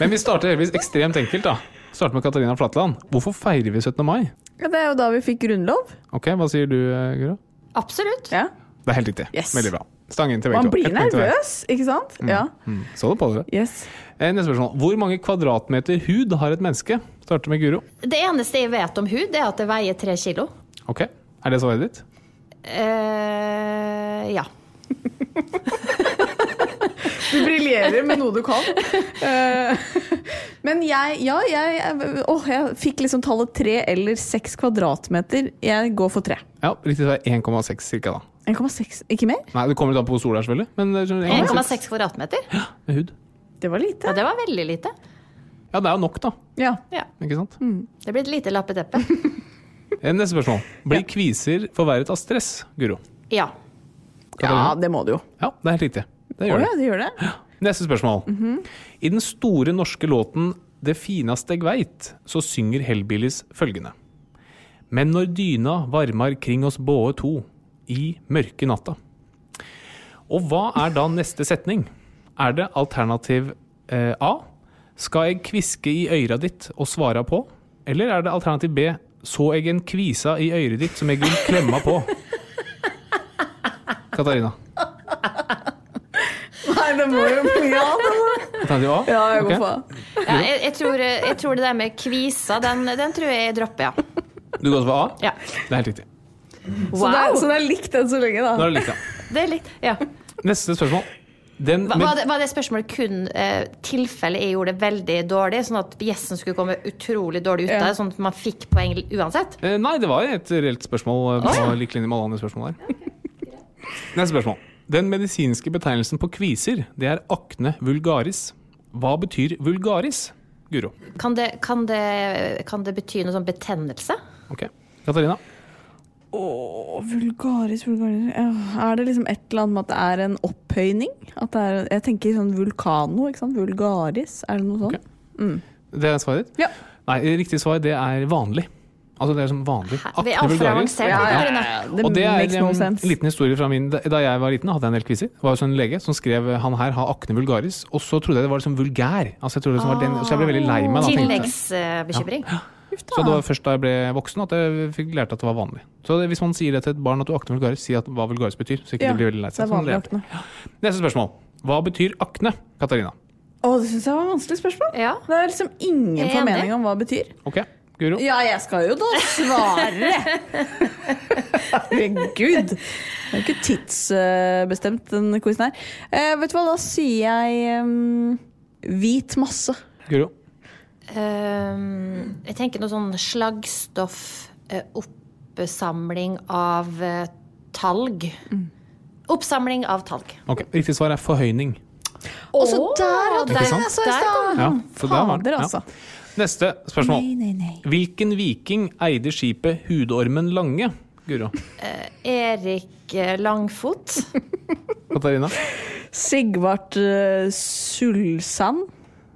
Men vi starter heldigvis ekstremt enkelt, da. Starter med Katarina Flatland. Hvorfor feirer vi 17. mai? Ja, det er jo da vi fikk grunnlov. Ok, Hva sier du, eh, Guro? Absolutt. Ja. Det er helt riktig. Yes. Veldig bra. Stang inn til begge Man blir nervøs, ikke sant? Ja. Mm. Så det på dere. Yes. Eh, Neste spørsmål. Hvor mange kvadratmeter hud har et menneske? Starter med Guro. Det eneste jeg vet om hud, er at det veier tre kilo. Ok, Er det svaret ditt? Eh, ja. Du briljerer med noe du kan. Eh, Men jeg, ja, jeg, åh, jeg fikk liksom tallet tre eller seks kvadratmeter. Jeg går for tre. Ja, Riktig svar 1,6 cirka, da. 1,6, ikke mer? Nei, Det kommer litt an på hvor stor det er, selvfølgelig. Eh, 1,6 kvadratmeter? Ja, med hud. Det var lite. Ja, det var veldig lite. Ja, det er jo nok, da. Ja. Ja. Ikke sant? Det blir et lite lappeteppe. Eh, Neste spørsmål. Blir kviser forverret av stress, Guro? Ja. ja, det må du jo. Ja, det er helt riktig. Det gjør gjør ja, det. gjør det. Neste spørsmål. I den store norske låten 'Det finaste eg veit', så synger Hellbillies følgende. Men når dyna varmar kring oss båe to, i mørke natta. Og hva er da neste setning? Er det alternativ eh, A? Skal eg kviske i øyra ditt og svara på? Eller er det alternativ B? Så eg en kvisa i øyret ditt som eg vil klemma på? Katarina. Nei, det må jo bli ja. det må-? Ja, jeg går Ok. for A. ja jeg, jeg, tror, jeg tror det der med kvisa, den, den tror jeg jeg dropper, ja. Du går for A? ja. Det er helt riktig. Så, det er, så det er likt enn så lenge, Da Det er likt, ja. Det er likt, Ja. Neste spørsmål. Den Var, var, det, var det spørsmålet kun eh, tilfelle jeg gjorde det veldig dårlig, sånn at gjesten skulle komme utrolig dårlig ut av Ja. det, sånn at man fikk poeng uansett? Eh, Nei, det var et reelt spørsmål eh, på lik linje med alle andre spørsmål her. Neste spørsmål. Den medisinske betegnelsen på kviser, det er akne vulgaris. Hva betyr vulgaris, Guro? Kan det, kan det, kan det bety noe sånn betennelse? Ok. Katarina? Åh, vulgaris, vulgaris Er det liksom et eller annet med at det er en opphøyning? At det er, jeg tenker sånn vulkano, ikke sant? Vulgaris, er det noe sånt? Ok. Det er svaret ditt? Ja. Nei, riktig svar det er vanlig. Altså det er som vanlig. Akne vulgaris. Ja, ja, ja, det Og det er en liten historie fra min Da jeg var liten, hadde jeg en del quizer. Det var jo sånn en lege som skrev han her har akne vulgaris. Og så trodde jeg det var liksom vulgær. Altså jeg trodde det var den, så jeg ble veldig lei meg. Tilleggsbekymring. Så det var først da jeg ble voksen at jeg fikk lært at det var vanlig. Så det, hvis man sier det til et barn at du akne vulgaris, si at hva vulgaris betyr. Så ikke Ja, blir veldig lei det seg. Sånn. Neste spørsmål. Hva betyr akne, Katarina? Å, det syns jeg var et vanskelig spørsmål. Ja. Det er liksom ingen formening om hva det betyr. Ok, Guro? Ja, jeg skal jo da svare! Herregud. Det er jo ikke tidsbestemt, den quizen her. Eh, vet du hva, da sier jeg um, hvit masse. Guro? Um, jeg tenker noe sånn eh, oppsamling av eh, talg. Oppsamling av talg. Ok, Riktig svar er forhøyning. Og så der hadde der- jeg det, der der Ja. altså. Neste spørsmål. Nei, nei, nei. Hvilken viking eide skipet Hudormen Lange? Guro. Erik eh, Langfot. Katarina? Sigvart uh, Sulsand.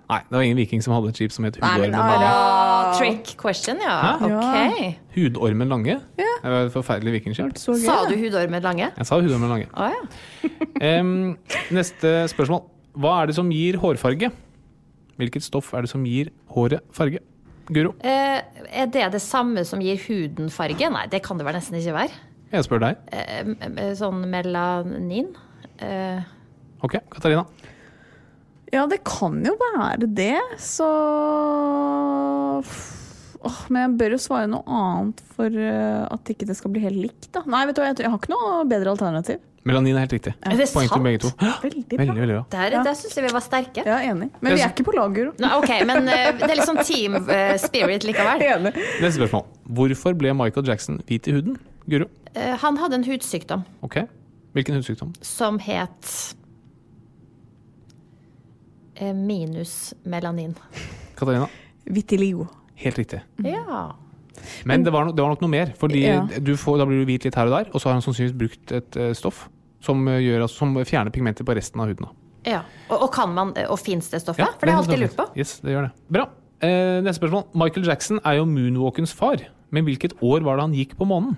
Nei, det var ingen viking som hadde et skip som het Nei, Hudormen Lange. Ah, trick question, ja. Hæ? Ok. Hudormen Lange? Det var et forferdelig vikingskip. Sa du hudormen lange? Jeg sa Hudormen Lange. Ah, ja. um, neste spørsmål. Hva er det som gir hårfarge? Hvilket stoff er det som gir håret farge? Guro, Eh, er det det samme som gir huden farge? Nei, det kan det vel nesten ikke være. jeg spør deg. Eh, sånn melanin? Eh, Ok, Katarina. Ja, det kan jo være det, så Åh, Men jeg bør jo svare noe annet for eh, at ikke det skal bli helt likt, da. Nei, vet du hva, jeg, jeg har ikke noe bedre alternativ. Melanin er helt riktig. Er det Poeng til sant? begge to. Veldig bra. Veldig, veldig bra. der Ja. der syns jeg vi var sterke. Ja, enig. Men vi er ikke på lag, Guro. Nei, ok, men eh, det er liksom team eh, spirit likevel. Enig. Neste spørsmål. Hvorfor ble Michael Jackson hvit i huden? Guro. Eh, han hadde en hudsykdom Ok. Hvilken hudsykdom? som het eh, minus melanin. Katarina. Vitiligo. Helt riktig. Ja. Men det var, no, det var nok noe mer. Fordi Ja. du får, da blir du hvit litt her og der, og så har han sannsynligvis brukt et eh, stoff som, eh, gjør, altså, som fjerner pigmenter på resten av huden. da. ja. Og, og kan man, og fins det stoffet? Ja, For det har jeg alltid lurt på. Yes, det gjør det. Bra. Eh, neste spørsmål. Michael Jackson er jo moonwalkens far. Men hvilket år var det han gikk på månen?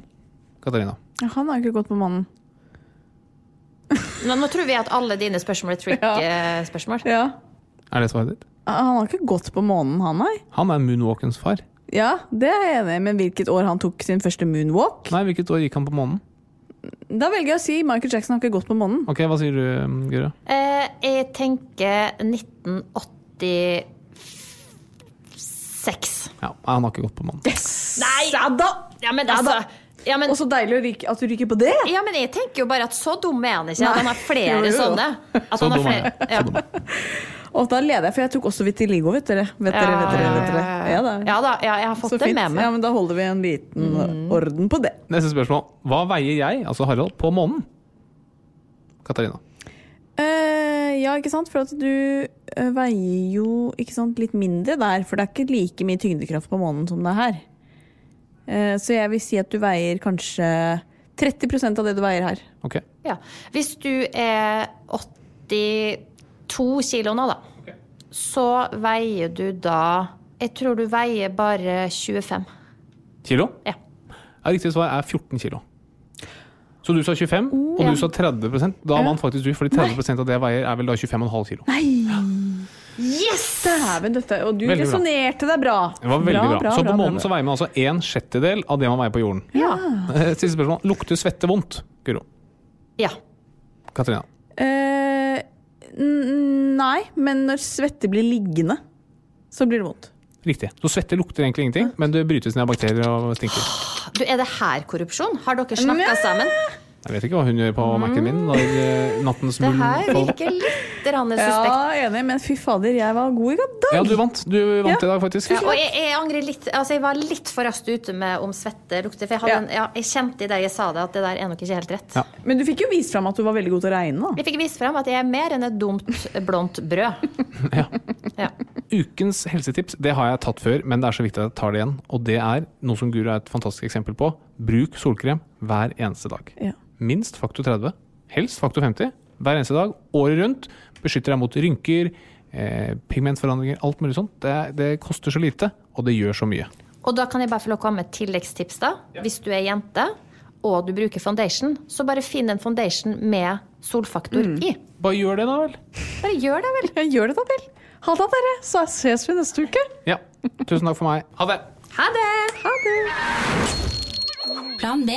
Katarina. Ja, han har ikke gått på månen. Nå, nå tror vi at alle dine spørsmål er trick-spørsmål. Ja. Er det svaret ditt? Han har ikke gått på månen, han, nei. Han er moonwalkens far. Ja, det er jeg enig i, men hvilket år han tok sin første moonwalk? Nei, hvilket år gikk han på månen? Da velger jeg å si Michael Jackson har ikke gått på månen. Ok, Hva sier du, Gure? Eh, jeg tenker 1986. Ja, han har ikke gått på månen. Yes! Nei! Ja da! Ja, men altså ja, men, Og så deilig å ryke, at du ryker på det! ja, men jeg tenker jo bare at så dum er han ikke. Nei. At han har flere Jo, jo, jo. sånne. At Så han har dum er jeg. ja. Og da leder jeg, for jeg tok også vitiligo, vet dere. Vet dere, vet dere, vet dere. Ja, da. Ja da, jeg har fått Så det fint. med meg. Mm. Ja, men da holder vi en liten orden på det. Neste spørsmål. Hva veier jeg, altså Harald, på månen? Katarina. Uh, ja, ikke sant? For at du uh, veier jo ikke sant, litt mindre der, for det er ikke like mye tyngdekraft på månen som det er her. Uh, så jeg vil si at du veier kanskje 30% av det du veier her. Ok. Ja. Hvis du er 82 kilo nå, da, så veier du da Jeg tror du veier bare 25. Kilo? Ja. Ja, riktig svar er 14 kilo. Så du sa 25, og Ja. du sa 30% Da vant faktisk du, fordi 30% av det jeg veier, er vel da 25,5 kilo. Nei. Yes! Dæven døtte! Og du resonnerte deg bra. Det var veldig bra. så på månen så veier man altså en sjettedel av det man veier på jorden. Ja. Eh, Siste spørsmål. Lukter svette vondt? Guro. ja. Katarina. Eh, nei, men når svette blir liggende, så blir det vondt. Riktig. Så svette lukter egentlig ingenting, men det brytes ned av bakterier og stinker. Du, er det her korrupsjon? Har dere snakka sammen? Jeg vet ikke hva hun gjør på Mac-en min Der, eh, nattens Det her virker litt rann suspekt. Ja, enig, men fy fader, jeg var god i dag. Ja, du vant. Du vant i dag, faktisk. Ja, og jeg, jeg angrer litt Altså, jeg var litt for raskt ute med om svette lukter. For jeg, hadde Ja. en, ja, jeg kjente i det jeg sa det, at det der er nok ikke helt rett. Ja. Men du fikk jo vist fram at du var veldig god til å regne, da. Jeg fikk vist frem at jeg er mer enn et dumt, blondt brød. Ja. Ja. Ukens helsetips det har jeg tatt før, men det er så viktig at jeg tar det igjen. Og det er noe som Guro er et fantastisk eksempel på. Bruk solkrem hver eneste dag. Ja. Minst faktor 30, helst faktor 50, hver eneste dag, året rundt. Beskytter deg mot rynker, eh, pigmentforandringer, alt mulig sånt. Det, det koster så lite, og det gjør så mye. Og da kan jeg bare få lov å komme med et tilleggstips, da. Hvis du er jente og du bruker foundation, så bare finn en foundation med solfaktor i. Bare gjør det, da vel. Bare gjør det, vel. Jeg gjør det da vel. Ha det, dere. Så ses vi neste uke. Ja. Tusen takk for meg. Ha det! Ha det! Ha det. Plan B.